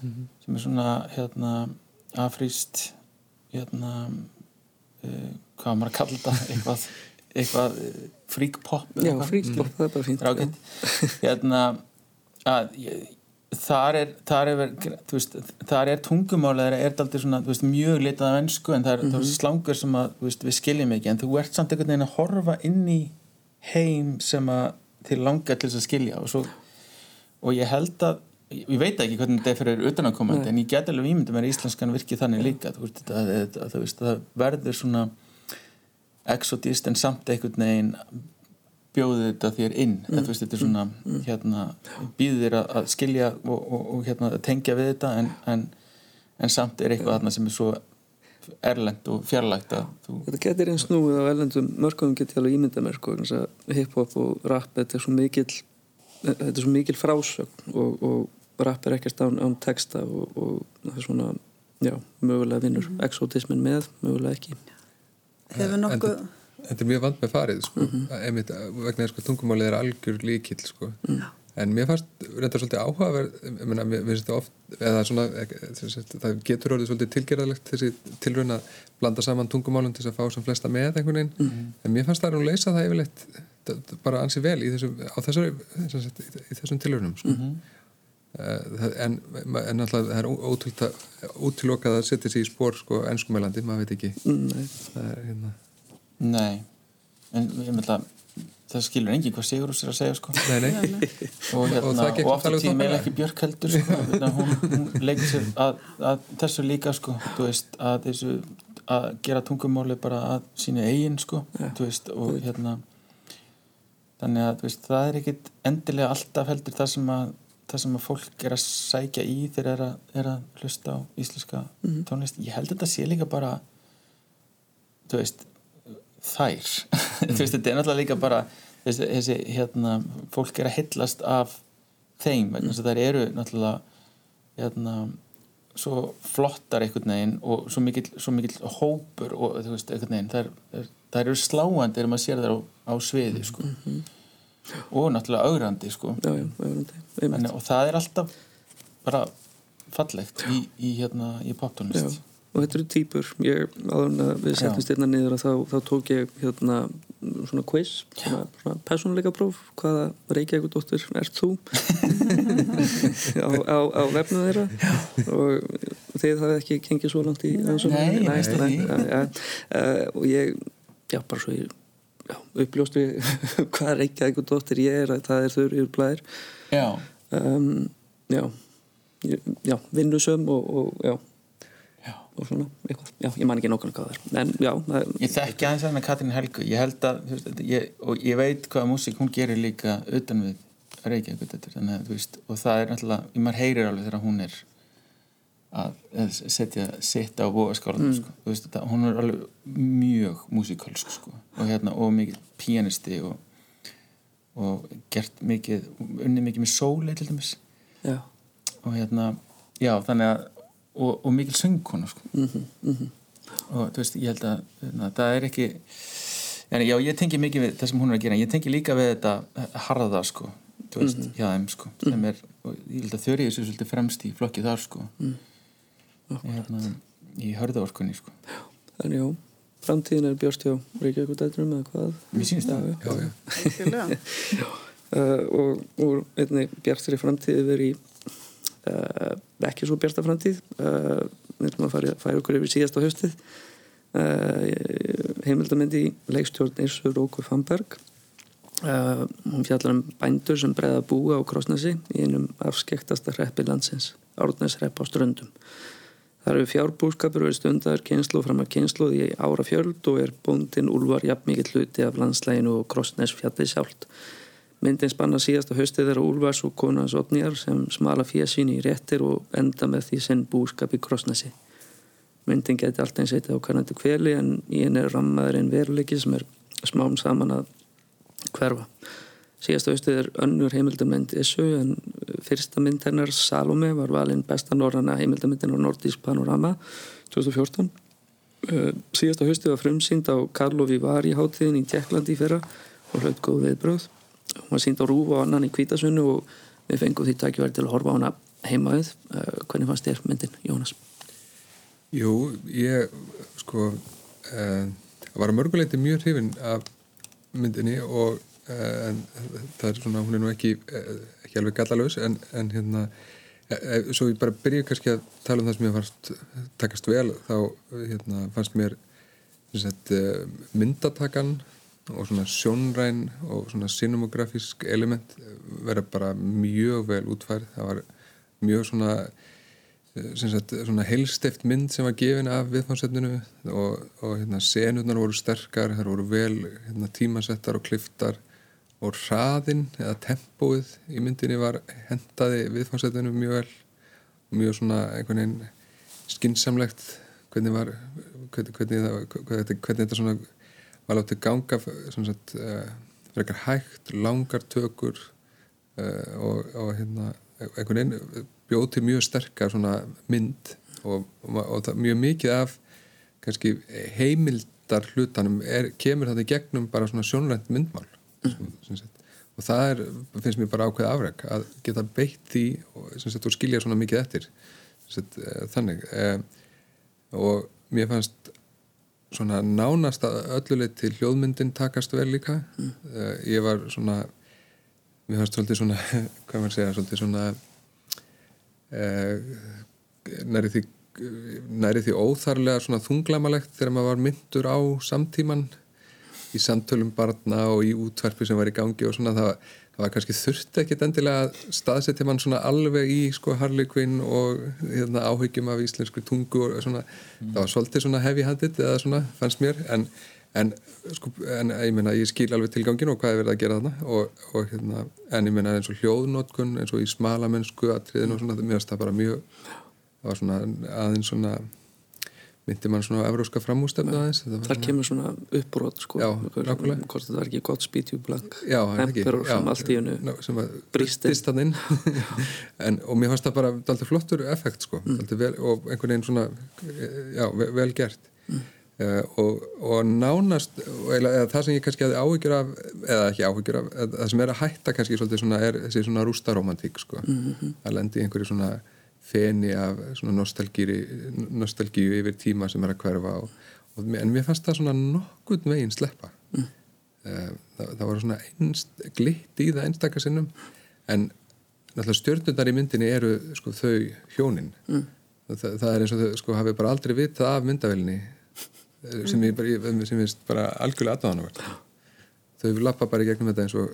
sem er svona hérna afríst hérna uh, hvað maður að kalla þetta? Eitthvað, eitthvað uh, freak pop eða já, eitthvað, fríklopp, það er bara fínt rákett hérna að ég, þar er, þar er, veist, þar er tungumálið er, er aldrei svona, veist, mjög litað af ennsku en það er, mm -hmm. er slangur sem að, veist, við skiljum ekki en þú ert samt einhvern veginn að horfa inn í heim sem að þið langar til þess að skilja. Og svo og ég held að, ég veit ekki hvernig þetta er fyrir utanakomandi en ég get alveg ímyndum að íslenskan virkið þannig líka. Þú veist, að, það verður svona exotist en samt einhvern veginn bjóði þetta þér inn mm. þetta, veist, þetta er svona mm. hérna, býðir þér að skilja og, og, og hérna, tengja við þetta en, en, en samt er eitthvað þarna sem er svo erlend og fjarlægt þú... Þetta getur einn snúið á erlendum mörgum getur alveg ímynda mér sko, hip-hop og rap þetta er svo mikil þetta er svo mikil frásögn og, og rap er ekkert án, án texta og það er svona já, mögulega vinnur mm. exotismin með, mögulega ekki Hefur nokkuð þetta er mjög vand með farið sko, mm -hmm. einmitt vegna þess að tungumálið er algjör líkill sko. mm. en mér fannst reyndar svolítið áhugaverð mér finnst þetta oft svona, það getur orðið svolítið tilgerðalegt þessi tilröðin að blanda saman tungumálum til að fá sem flesta með einhvern veginn, mm -hmm. en mér fannst það að leysa það yfirleitt bara ansið vel í þessum, þessari, í þessum tilröðinum sko. -hmm. En, en alltaf það er ótilokað að setja sér í spór sko, ennskumælandi, maður veit ekki. Það er hérna. Nei, en ég meðla það skilur engi hvað Sigur úr sér að segja sko. Nei, nei. Og, hérna, og, og aftur tíma meil ekki Björk heldur sko. hún, hún leikir sér að, að þessu líka sko, veist, að, þessu, að gera tungumáli bara að sína eigin sko, ja. veist, og hérna þannig að veist, það er ekkit endilega alltaf heldur það sem að það sem að fólk er að sækja í þegar er að, er að hlusta á íslenska mm -hmm. tónlist ég held að þetta sé líka bara þú veist þær mm. veist, þetta er náttúrulega líka bara þessi, þessi hérna, fólk er að hillast af þeim vegna þess að þær eru náttúrulega hérna, svo flottar einhvern veginn og svo mikill, svo mikill hópur og þú veist, einhvern veginn þær eru sláandi þegar maður sér þær á, á sviði sko. Og náttúrulega augrandi sko. já, já, augrandi en, og það er alltaf bara fallegt í, í, hérna, í poptónlist. Og þetta eru týpur. Ég, að við setjum styrna niður og þá, þá tók ég hérna svona quiz, svona, svona personleika próf hvaða Reykjavík dóttur ert þú? Á, á, á vefnu þeirra. Já. og þeir það ekki kengið svo langt í Nei, næst, nei, nei. ja, uh, og ég, já bara svo ég uppljóst við hvaða Reykjavík dóttur ég er að það er þau eru blæðir Já. Um, Já, já vinnusöm og, og já. Og svona eitthvað, já, ég man ekki nokkuð hvað það er en já það, Ég þekki aðeins að með Katrín Helgu. Ég held að, þú veist, ég, og ég veit hvaða músík hún gerir líka utan við Reykjavík, þannig að, þú veist og það er náttúrulega, ég maður heyrir alveg þegar hún er að setja sitt á bóaskálan mm. sko. veist, það, hún er alveg mjög músíkalsk, sko, og hérna og mikið pianisti og og gert mikið unni mikið með sóli til dæmis já. og hérna, já, þannig að og, og mikil söngkona sko. mm -hmm, mm -hmm. og þú veist, ég held að na, það er ekki en, já, ég tengi mikið við það sem hún er að gera, ég tengi líka við þetta harða, sko, þú veist, mm -hmm. hjá þeim sko, sem mhm. er, og ég held að þau eru þessu svolítið fremst í flokki þar, sko mhm. Hérna, í hörðaorkunni, sko. Þannig, já, framtíðin er björst hjá Reykjavík og dætrum eða hvað? Mér sínst það, já, já, já. uh, og, og einni bjartri framtíði verið í uh, ekki svo bjarta framtíð. Uh, við ætlum að fara, fara okkur yfir síðast á höstið uh, heimildamendi í leikstjórn Irsur Róku Famberg hún fjallar um bændur sem breyða búa á Krossnesi í einum afskektasta hreppi landsins Árnesrepp á Ströndum Það eru fjárbúskapur verið stundar kynslu fram að kynslu í ára fjöld og er bóndin Úlvar jafn mikið hluti af landslæginu og Krossnes fjallið sjálft Myndin spanna síðasta haustið þeirra Úlfars og konans Otnýjar sem smala fjössín í réttir og enda með því sinn búskap í krossnesi. Myndin geti alltaf eins eitið á kannandi kveli en í henni er rammaður einn veruleiki sem er smám saman að hverfa. Síðasta haustið er önnur heimildamönd Essu en fyrsta mynd hennar Salome var valinn besta norrana heimildamöndin á Nordís Panorama 2014. Síðasta haustið var frumsýnd á Karlovi Vari hátíðin í Tjekklandi fyrra og hlaut góð viðbröð hún var sínd á rúf og annan í kvítasunnu og við fengum því takkjverði til að horfa á hana heimaðið uh, hvernig fannst þér myndin, Jónas? Jú, ég sko uh, var að mörguleiti mjög hrifin af myndinni og uh, það er svona, hún er nú ekki ekki alveg gallalös en, en hérna E, e, svo ég bara byrju kannski að tala um það sem ég fannst takast vel þá hérna, fannst mér eh, myndatakan og svona sjónræn og svona cinemografísk element vera bara mjög vel útfærið það var mjög svona eh, sagt, svona heilstift mynd sem var gefin af viðfánsefninu og, og hérna, senurnar voru sterkar það voru vel hérna, tímasettar og kliftar og hraðinn eða tempóið í myndinni var hendaði viðfánsætunum mjög vel og mjög svona einhvern veginn skinsamlegt hvernig var hvernig, hvernig, hvernig, hvernig þetta svona var látið ganga sett uh, frekar hægt, langar tökur uh, og, og hérna einhvern veginn bjóð til mjög sterkar svona mynd og, og, og það, mjög mikið af kannski heimildar hlutanum er, kemur það í gegnum bara svona sjónrænt myndmál og það er, finnst mér bara ákveð afreg að geta beitt því og, sagt, og skilja svona mikið eftir sagt, eh, þannig. Eh, og mér fannst svona nánast að ölluleitt til hljóðmyndin takast vel líka. Mm. eh, ég var svona mér fannst svolítið svona hvað maður segja, svolítið svona eh, næri því næri því óþarlega svona þunglamalegt þegar maður var myndur á samtíman í samtölum barna og í útverfi sem var í gangi og svona það, það var kannski þurfti ekkit endilega að staðsetja mann svona alveg í sko Harley Quinn og hérna, áhyggjum af íslensku tungu og svona, mm. það var svolítið svona heavy handed eða svona fannst mér en, en sko, en ég meina ég skil alveg tilgangin og hvað er verið að gera þarna og, og hérna, en ég meina eins og hljóðnótkun eins og í smalamennsku atriðin og svona, það það bara mjög það var svona aðeins svona myndi mann svona á evróska framústefna aðeins þar kemur svona uppbrot sko, hvort þetta var ekki gott spítjúblank hempur og sem allt í hennu brýstist og mér fannst það bara alltaf flottur effekt sko, mm. vel, og einhvern veginn svona já, vel, vel gert. Mm. uh, og, og nánast eða, eða það sem ég kannski hafi áhyggjur af eða ekki áhyggjur af, það sem er að hætta kannski svolítið svona er þessi svona rústaromantík sko, mm -hmm. að lendi einhverju svona feni af nostalgíu yfir tíma sem er að hverfa og, og, en mér fannst það svona nokkurn veginn sleppa mm. Eh, það, það var svona einst, glitt í það einstakar sinnum en náttúrulega stjórnundar í myndinni eru sko, þau hjónin mm. það, það er eins og þau sko, hafi bara aldrei vitað af myndavelni eh, sem ég sem ég bara algjörlega aðdáðanavert þau lappa bara í gegnum þetta eins og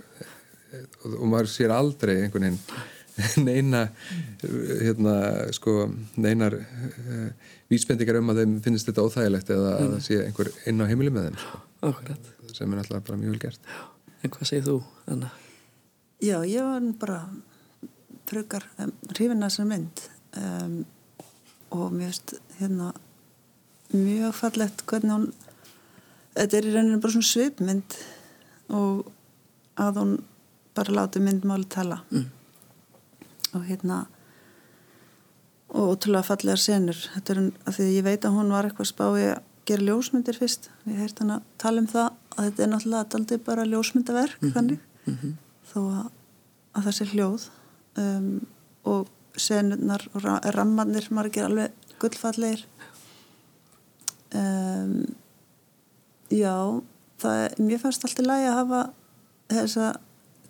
og, og maður sér aldrei einhvern veginn neina hérna, sko, neinar uh, vísbendingar um að þeim finnist þetta óþægilegt eða mm. að það sé einhver inn á heimili með þeim sko. sem er alltaf bara mjög vel gert En hvað segir þú, Anna? Já, ég var bara frökar um, hrifin að þessar mynd um, og mér finnst hérna mjög fallegt hvernig hún þetta er í rauninu bara svona svipmynd og að hún bara láti myndmáli tala mm og hérna og ótrúlega fallegar senur þetta er að því ég veit að hún var eitthvað spái að gera ljósmyndir fyrst ég heirt hann að tala um það að þetta er náttúrulega aldrei bara ljósmyndaverk mm -hmm. þannig mm -hmm. þó að, að það sé hljóð um, og senurnar og rammarnir margir alveg gullfallegir um, já það er, mér fannst alltaf lægi að hafa þessa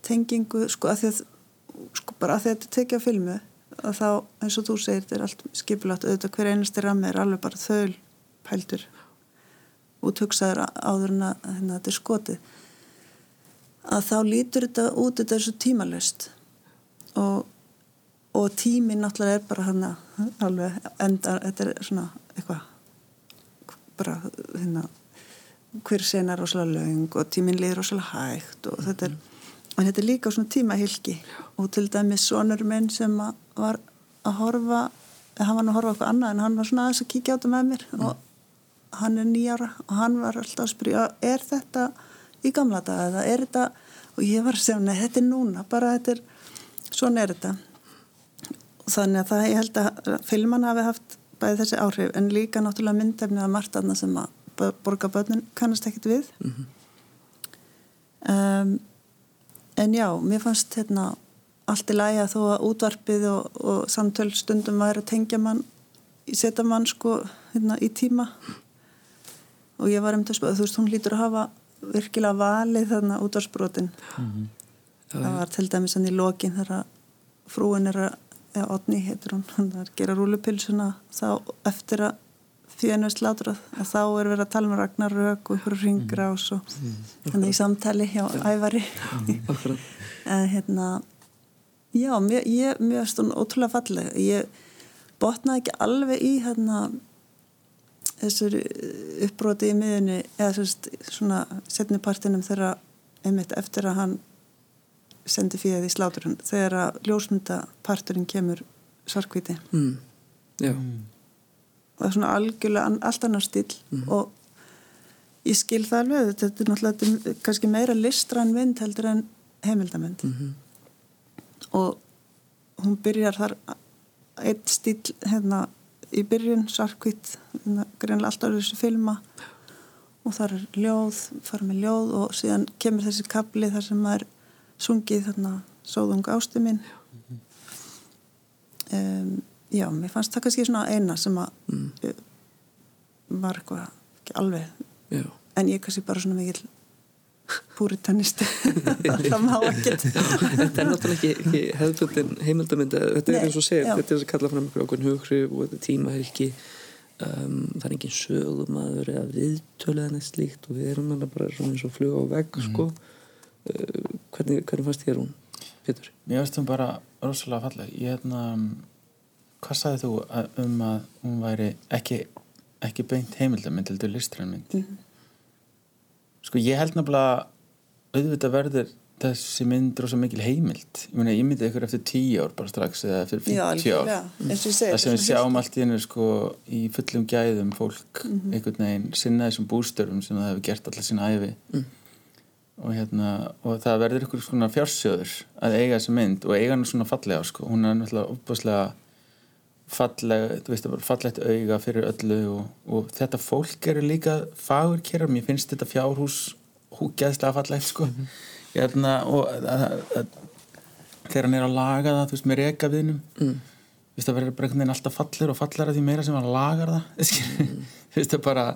tengingu sko að því að sko bara að þetta tekja filmu að þá eins og þú segir þetta er allt skipilagt auðvitað hver einasti rammi er alveg bara þöl pæltur út hugsaður áður en að hérna, þetta er skotið. Að þá lítur þetta út þetta er svo tímalöst og, og tímin náttúrulega er bara hann alveg enda þetta er svona eitthvað bara hérna hver sen er rosalega laung og tímin liður rosalega hægt og þetta er en þetta er líka svona tímahylki og til dæmis sonur minn sem var að horfa hann var að horfa eitthvað annað en hann var svona aðeins að kíkja á þetta með mér. Mm. og hann er nýjara og hann var alltaf að spyrja er þetta í gamla dag eða er þetta? Og ég var að segja nei þetta er núna bara þetta er svona er þetta. Þannig að það ég held að filman hafi haft bæði þessi áhrif en líka náttúrulega myndefni að margt aðna sem að borga börnun kannast ekkit við. Mm -hmm. um en já, mér fannst hérna allt í lægi að þó að útvarpið og, og samtöl stundum væri að tengja mann setja mann sko hérna í tíma og ég var um þess að þú veist hún lítur að hafa virkilega valið þarna útvarsbrotin mm -hmm. það var til dæmis hann í lokin þegar frúin er að eða Otni heitir hún, hann er að gera rúlupilsuna þá eftir að er slátrað að þá er verið að tala um Ragnarök og ykkur ringrás og þannig í samtali hjá ævari. Akkurat. en hérna já, mér, finnst hún ótrúlega falleg. Ég botnaði ekki alveg í hérna þessur uppbroti í miðunni eða sérst, svona setni partinum þegar einmitt eftir að hann sendi fyrir því sláturinn þegar að ljósmyndaparturinn kemur svarkvíti Mm. Já, og það er svona algjörlega allt annar stíl og ég skil það alveg. Þetta er náttúrulega þetta er kannski meira listræn mynd heldur en heimildamynd. Og hún byrjar þar einn stíl hérna í byrjun sarkvít greinlega alltaf þessu filma. Og þar er ljóð, fara með ljóð og síðan kemur þessi kapli þar sem maður sungið þarna sóðung ástu mín. Um, já, mér fannst það kannski svona eina sem að mm. var eitthvað ekki alveg já. en ég kannski bara svona mikil púritanisti það má ekkert Þetta er náttúrulega ekki, ekki hefðbundin heimildamynd, þetta Nei, er eins og segir já. þetta er að kalla fram einhverjum ákveðin hughrif og þetta tíma er ekki um, það er engin sögumadur eða viðtölu eða neitt slíkt og við erum alveg bara svona eins og fluga á vegg sko. uh, hvernig, hvernig fannst þér hún, Pétur? Mér veist hún bara rosalega falleg ég hérna hvað sagði þú að- um að hún væri ekki, ekki beint heimildamind heldur listrænmynd Mhm. sko ég held nefnilega auðvitað verður þessi mynd rosa mikil heimild. Ég meina ég myndi ykkur eftir tíu ár bara strax eða eftir já, 50 ár. algjörlega, eins og ég segi það sem við sjáum allt í hennu sko í fullum gæðum fólk einhvern veginn sinna þessum bústörfum sem það hefur gert allar sína æfi og hérna og það verður ykkur svona fjársjóður að eiga þessa mynd og eiga hann svona fallega sko, hún er náttúrulega falleg, veist, fallegt auga fyrir öllu og, og þetta fólk eru líka fagurkerar, mér finnst þetta fjárhús húgeðslega fallegt sko. Hérna og að, að, þegar hann er að laga það, veist, með rekaviðnum Mm. það verður bara einhvern veginn alltaf fallir og fallara því meira sem hann lagar það mm. það bara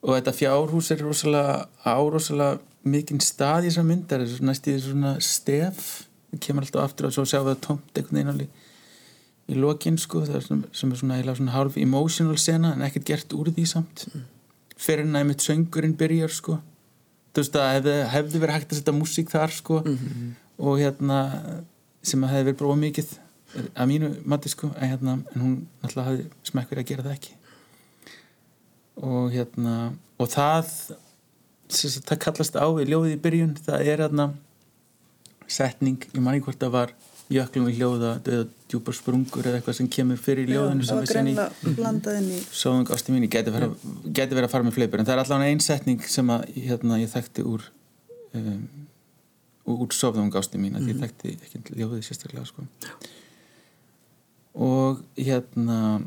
og þetta fjárhús er rosalega á rosalega mikinn stað í þessar myndar. Næst í þessu svona stef. Það kemur alltaf aftur og svo sjáum við það tómt einhvern veginn alveg í lokin sko, er svona, sem er svona, svona hálf emotional sena en ekkert gert úr því samt. Fyrir en næmitt söngurinn byrjar sko. Þú veist að hefði, hefði verið hægt að setja músík þar sko og hérna sem að hefði verið bróða mikið að mínu mati sko en, hérna, en hún náttúrulega hafði smekk verið að gera það ekki. Og hérna og það sem það kallast á í ljóðið í byrjun það er hérna setning, ég man ekki hvort það var jöklum við hljóða, döða djúpar sprungur eða eitthvað sem kemur fyrir í ljóðinu sem við í Sóðung ásti mín, geti verið, að fara með fleipur. En það er allavega einn setning sem að hérna, ég þekkti úr um, úr sóðung ásti mín að ég þekkti ekki ljóðið sérstaklega sko. og hérna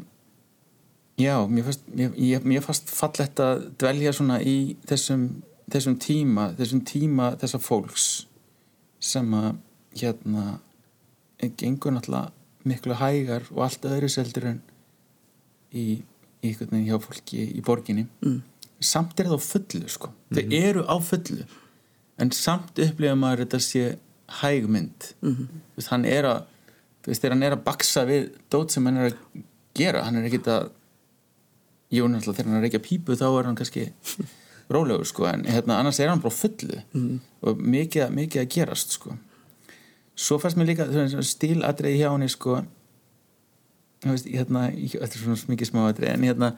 já, mér fannst mér, ég, mér fannst fallett að dvelja svona í þessum, þessum tíma þessum tíma þessa fólks sem að hérna gengur náttúrulega miklu hægar og allt öðru seldur en í, í einhvern veginn hjá fólki í borginni. Mm. samt er það á fullu sko. Þau eru á fullu. En samt upplifa maður þetta sé hægmynd mm -hmm. veist, hann er að þú veist, þegar hann er að baksa við dót sem hann er að gera hann er ekkit að jú, náttúrulega þegar hann er að reykja pípu þá er hann kannski rólegur sko. En hérna, annars er hann bara fullu og mikið, mikið að gerast sko svo fannst mér líka stíladriði hjá henni sko veist, hérna, þetta er svona mikið smáadrið en hérna,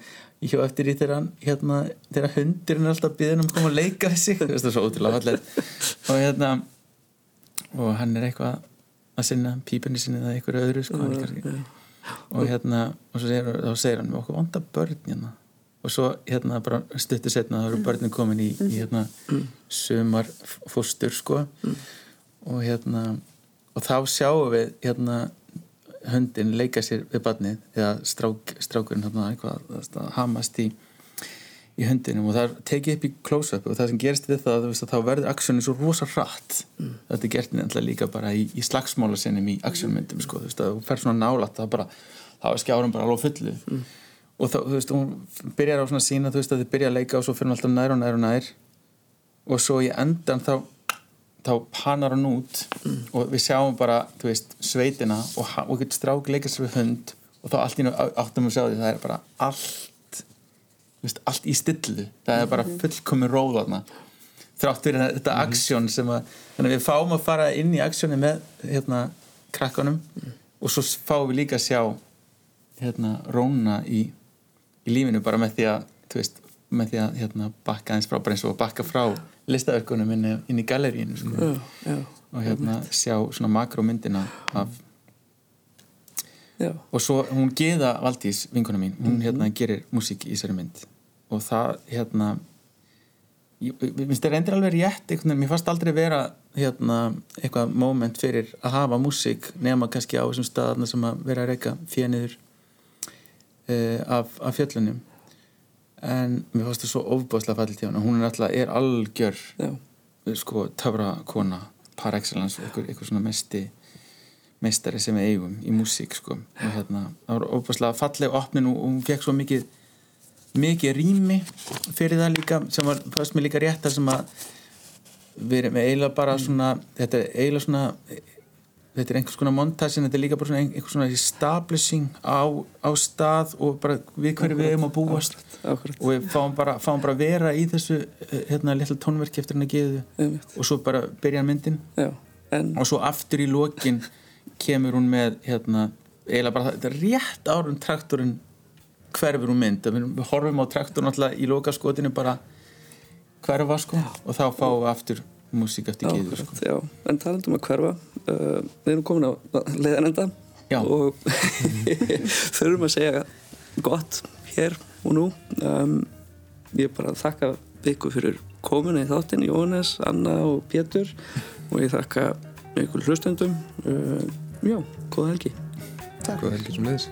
ég hjá eftir í hann hérna, þegar hundurinn er alltaf byggðin um að koma að leika við veist það er svo ótrúlega fallegt. Og hérna og hann er eitthvað að sinna pípunni sinni eða einhverju öðru sko, kannski, og hérna og segir, þá segir hann með okkur vanda börn hérna. Og svo hérna bara stuttu setna þá eru börnin komin í, í hérna sumar fóstur sko. Og hérna og þá sjáum við hérna hundin leika sér við barnið eða strák, strákurinn hérna eitthvað að hamast í í hundinum. Og það er tekið upp í close-up og það sem gerist við það, að þá verður aksjónin svo rosa hratt. Þetta er gert nefnilega líka bara í, í slagsmála sinnum í aksjónmyndum sko, þú veist að þú fer svona nálat það bara, þá er skjárum bara alveg fullu. Og þá, þú veist, hún byrjar á svona sína, þú veist að þið byrja að leika og svo fyrir hún alltaf nær og nær og nær. Og svo í endan þá þá panar hann út og við sjáum bara, þú veist, sveitina og, eitthvað strák leikast við hund og þá allt í nú áttum við að sjá því það er bara allt veist, allt í stillu. Það er bara fullkomin róð þarna. Þrátt fyrir þetta aksjón sem að þannig að við fáum að fara inn í aksjóni með hérna krakkanum og svo fáum við líka að sjá hérna róna í, í lífinu bara með því að veist, með því að hérna bakka eins frá bara eins og bakka frá listaverkunum inn, inn í galleríinu sko. já, já, og hérna sjá svona makromyndina af já, og svo hún Geða Valdís, vinkona mín hún hérna gerir músík í þessari mynd. Og það hérna ég ég finnst það reyndir alveg rétt veginn, mér fannst aldrei vera hérna eitthvað moment fyrir að hafa músík nema kannski á þessum staðarna sem að vera að reyka fjeniður uh, af, af fjöllunum en mér fannst það svo ofbáslega fallit hjá hann hún er alltaf, er algjör sko töfrakona par excellence, eitthvað, eitthvað svona mesti meistari sem við eigum í músík sko. Og hérna, það var óbúslega falleg opnin og hún fekk svo mikið mikið rými fyrir það líka sem var, fannst mér líka rétt þar sem að við erum eiginlega bara svona þetta er eiginlega svona þetta er einhvers konar montage en þetta er líka bara svona ein- einhvers svona establishing á, á stað og bara við hverju við erum að búast. akkurat og við fáum bara, fáum bara vera í þessu eh, hérna litla tónverki eftir hann að geðu og svo bara byrja myndin. Já, en og svo aftur í lokin kemur hún með hérna, eiginlega bara þetta er rétt árum traktorinn hverfur hún mynd. Við, við horfum á traktorinn alltaf í lokaskotinu bara hverfa sko og þá fáum við aftur músík eftir geðu sko. Já, en talandum að hverfa uh, við erum komin á leiðanenda Já. og þurfum að segja gott hér og nú. Um, ég bara þakka ykkur fyrir komuna í þáttin Jóhannes, Anna og Pétur. Og ég þakka ykkur hlustendum. Uh, já, góða helgi. Góða helgi sem leiðis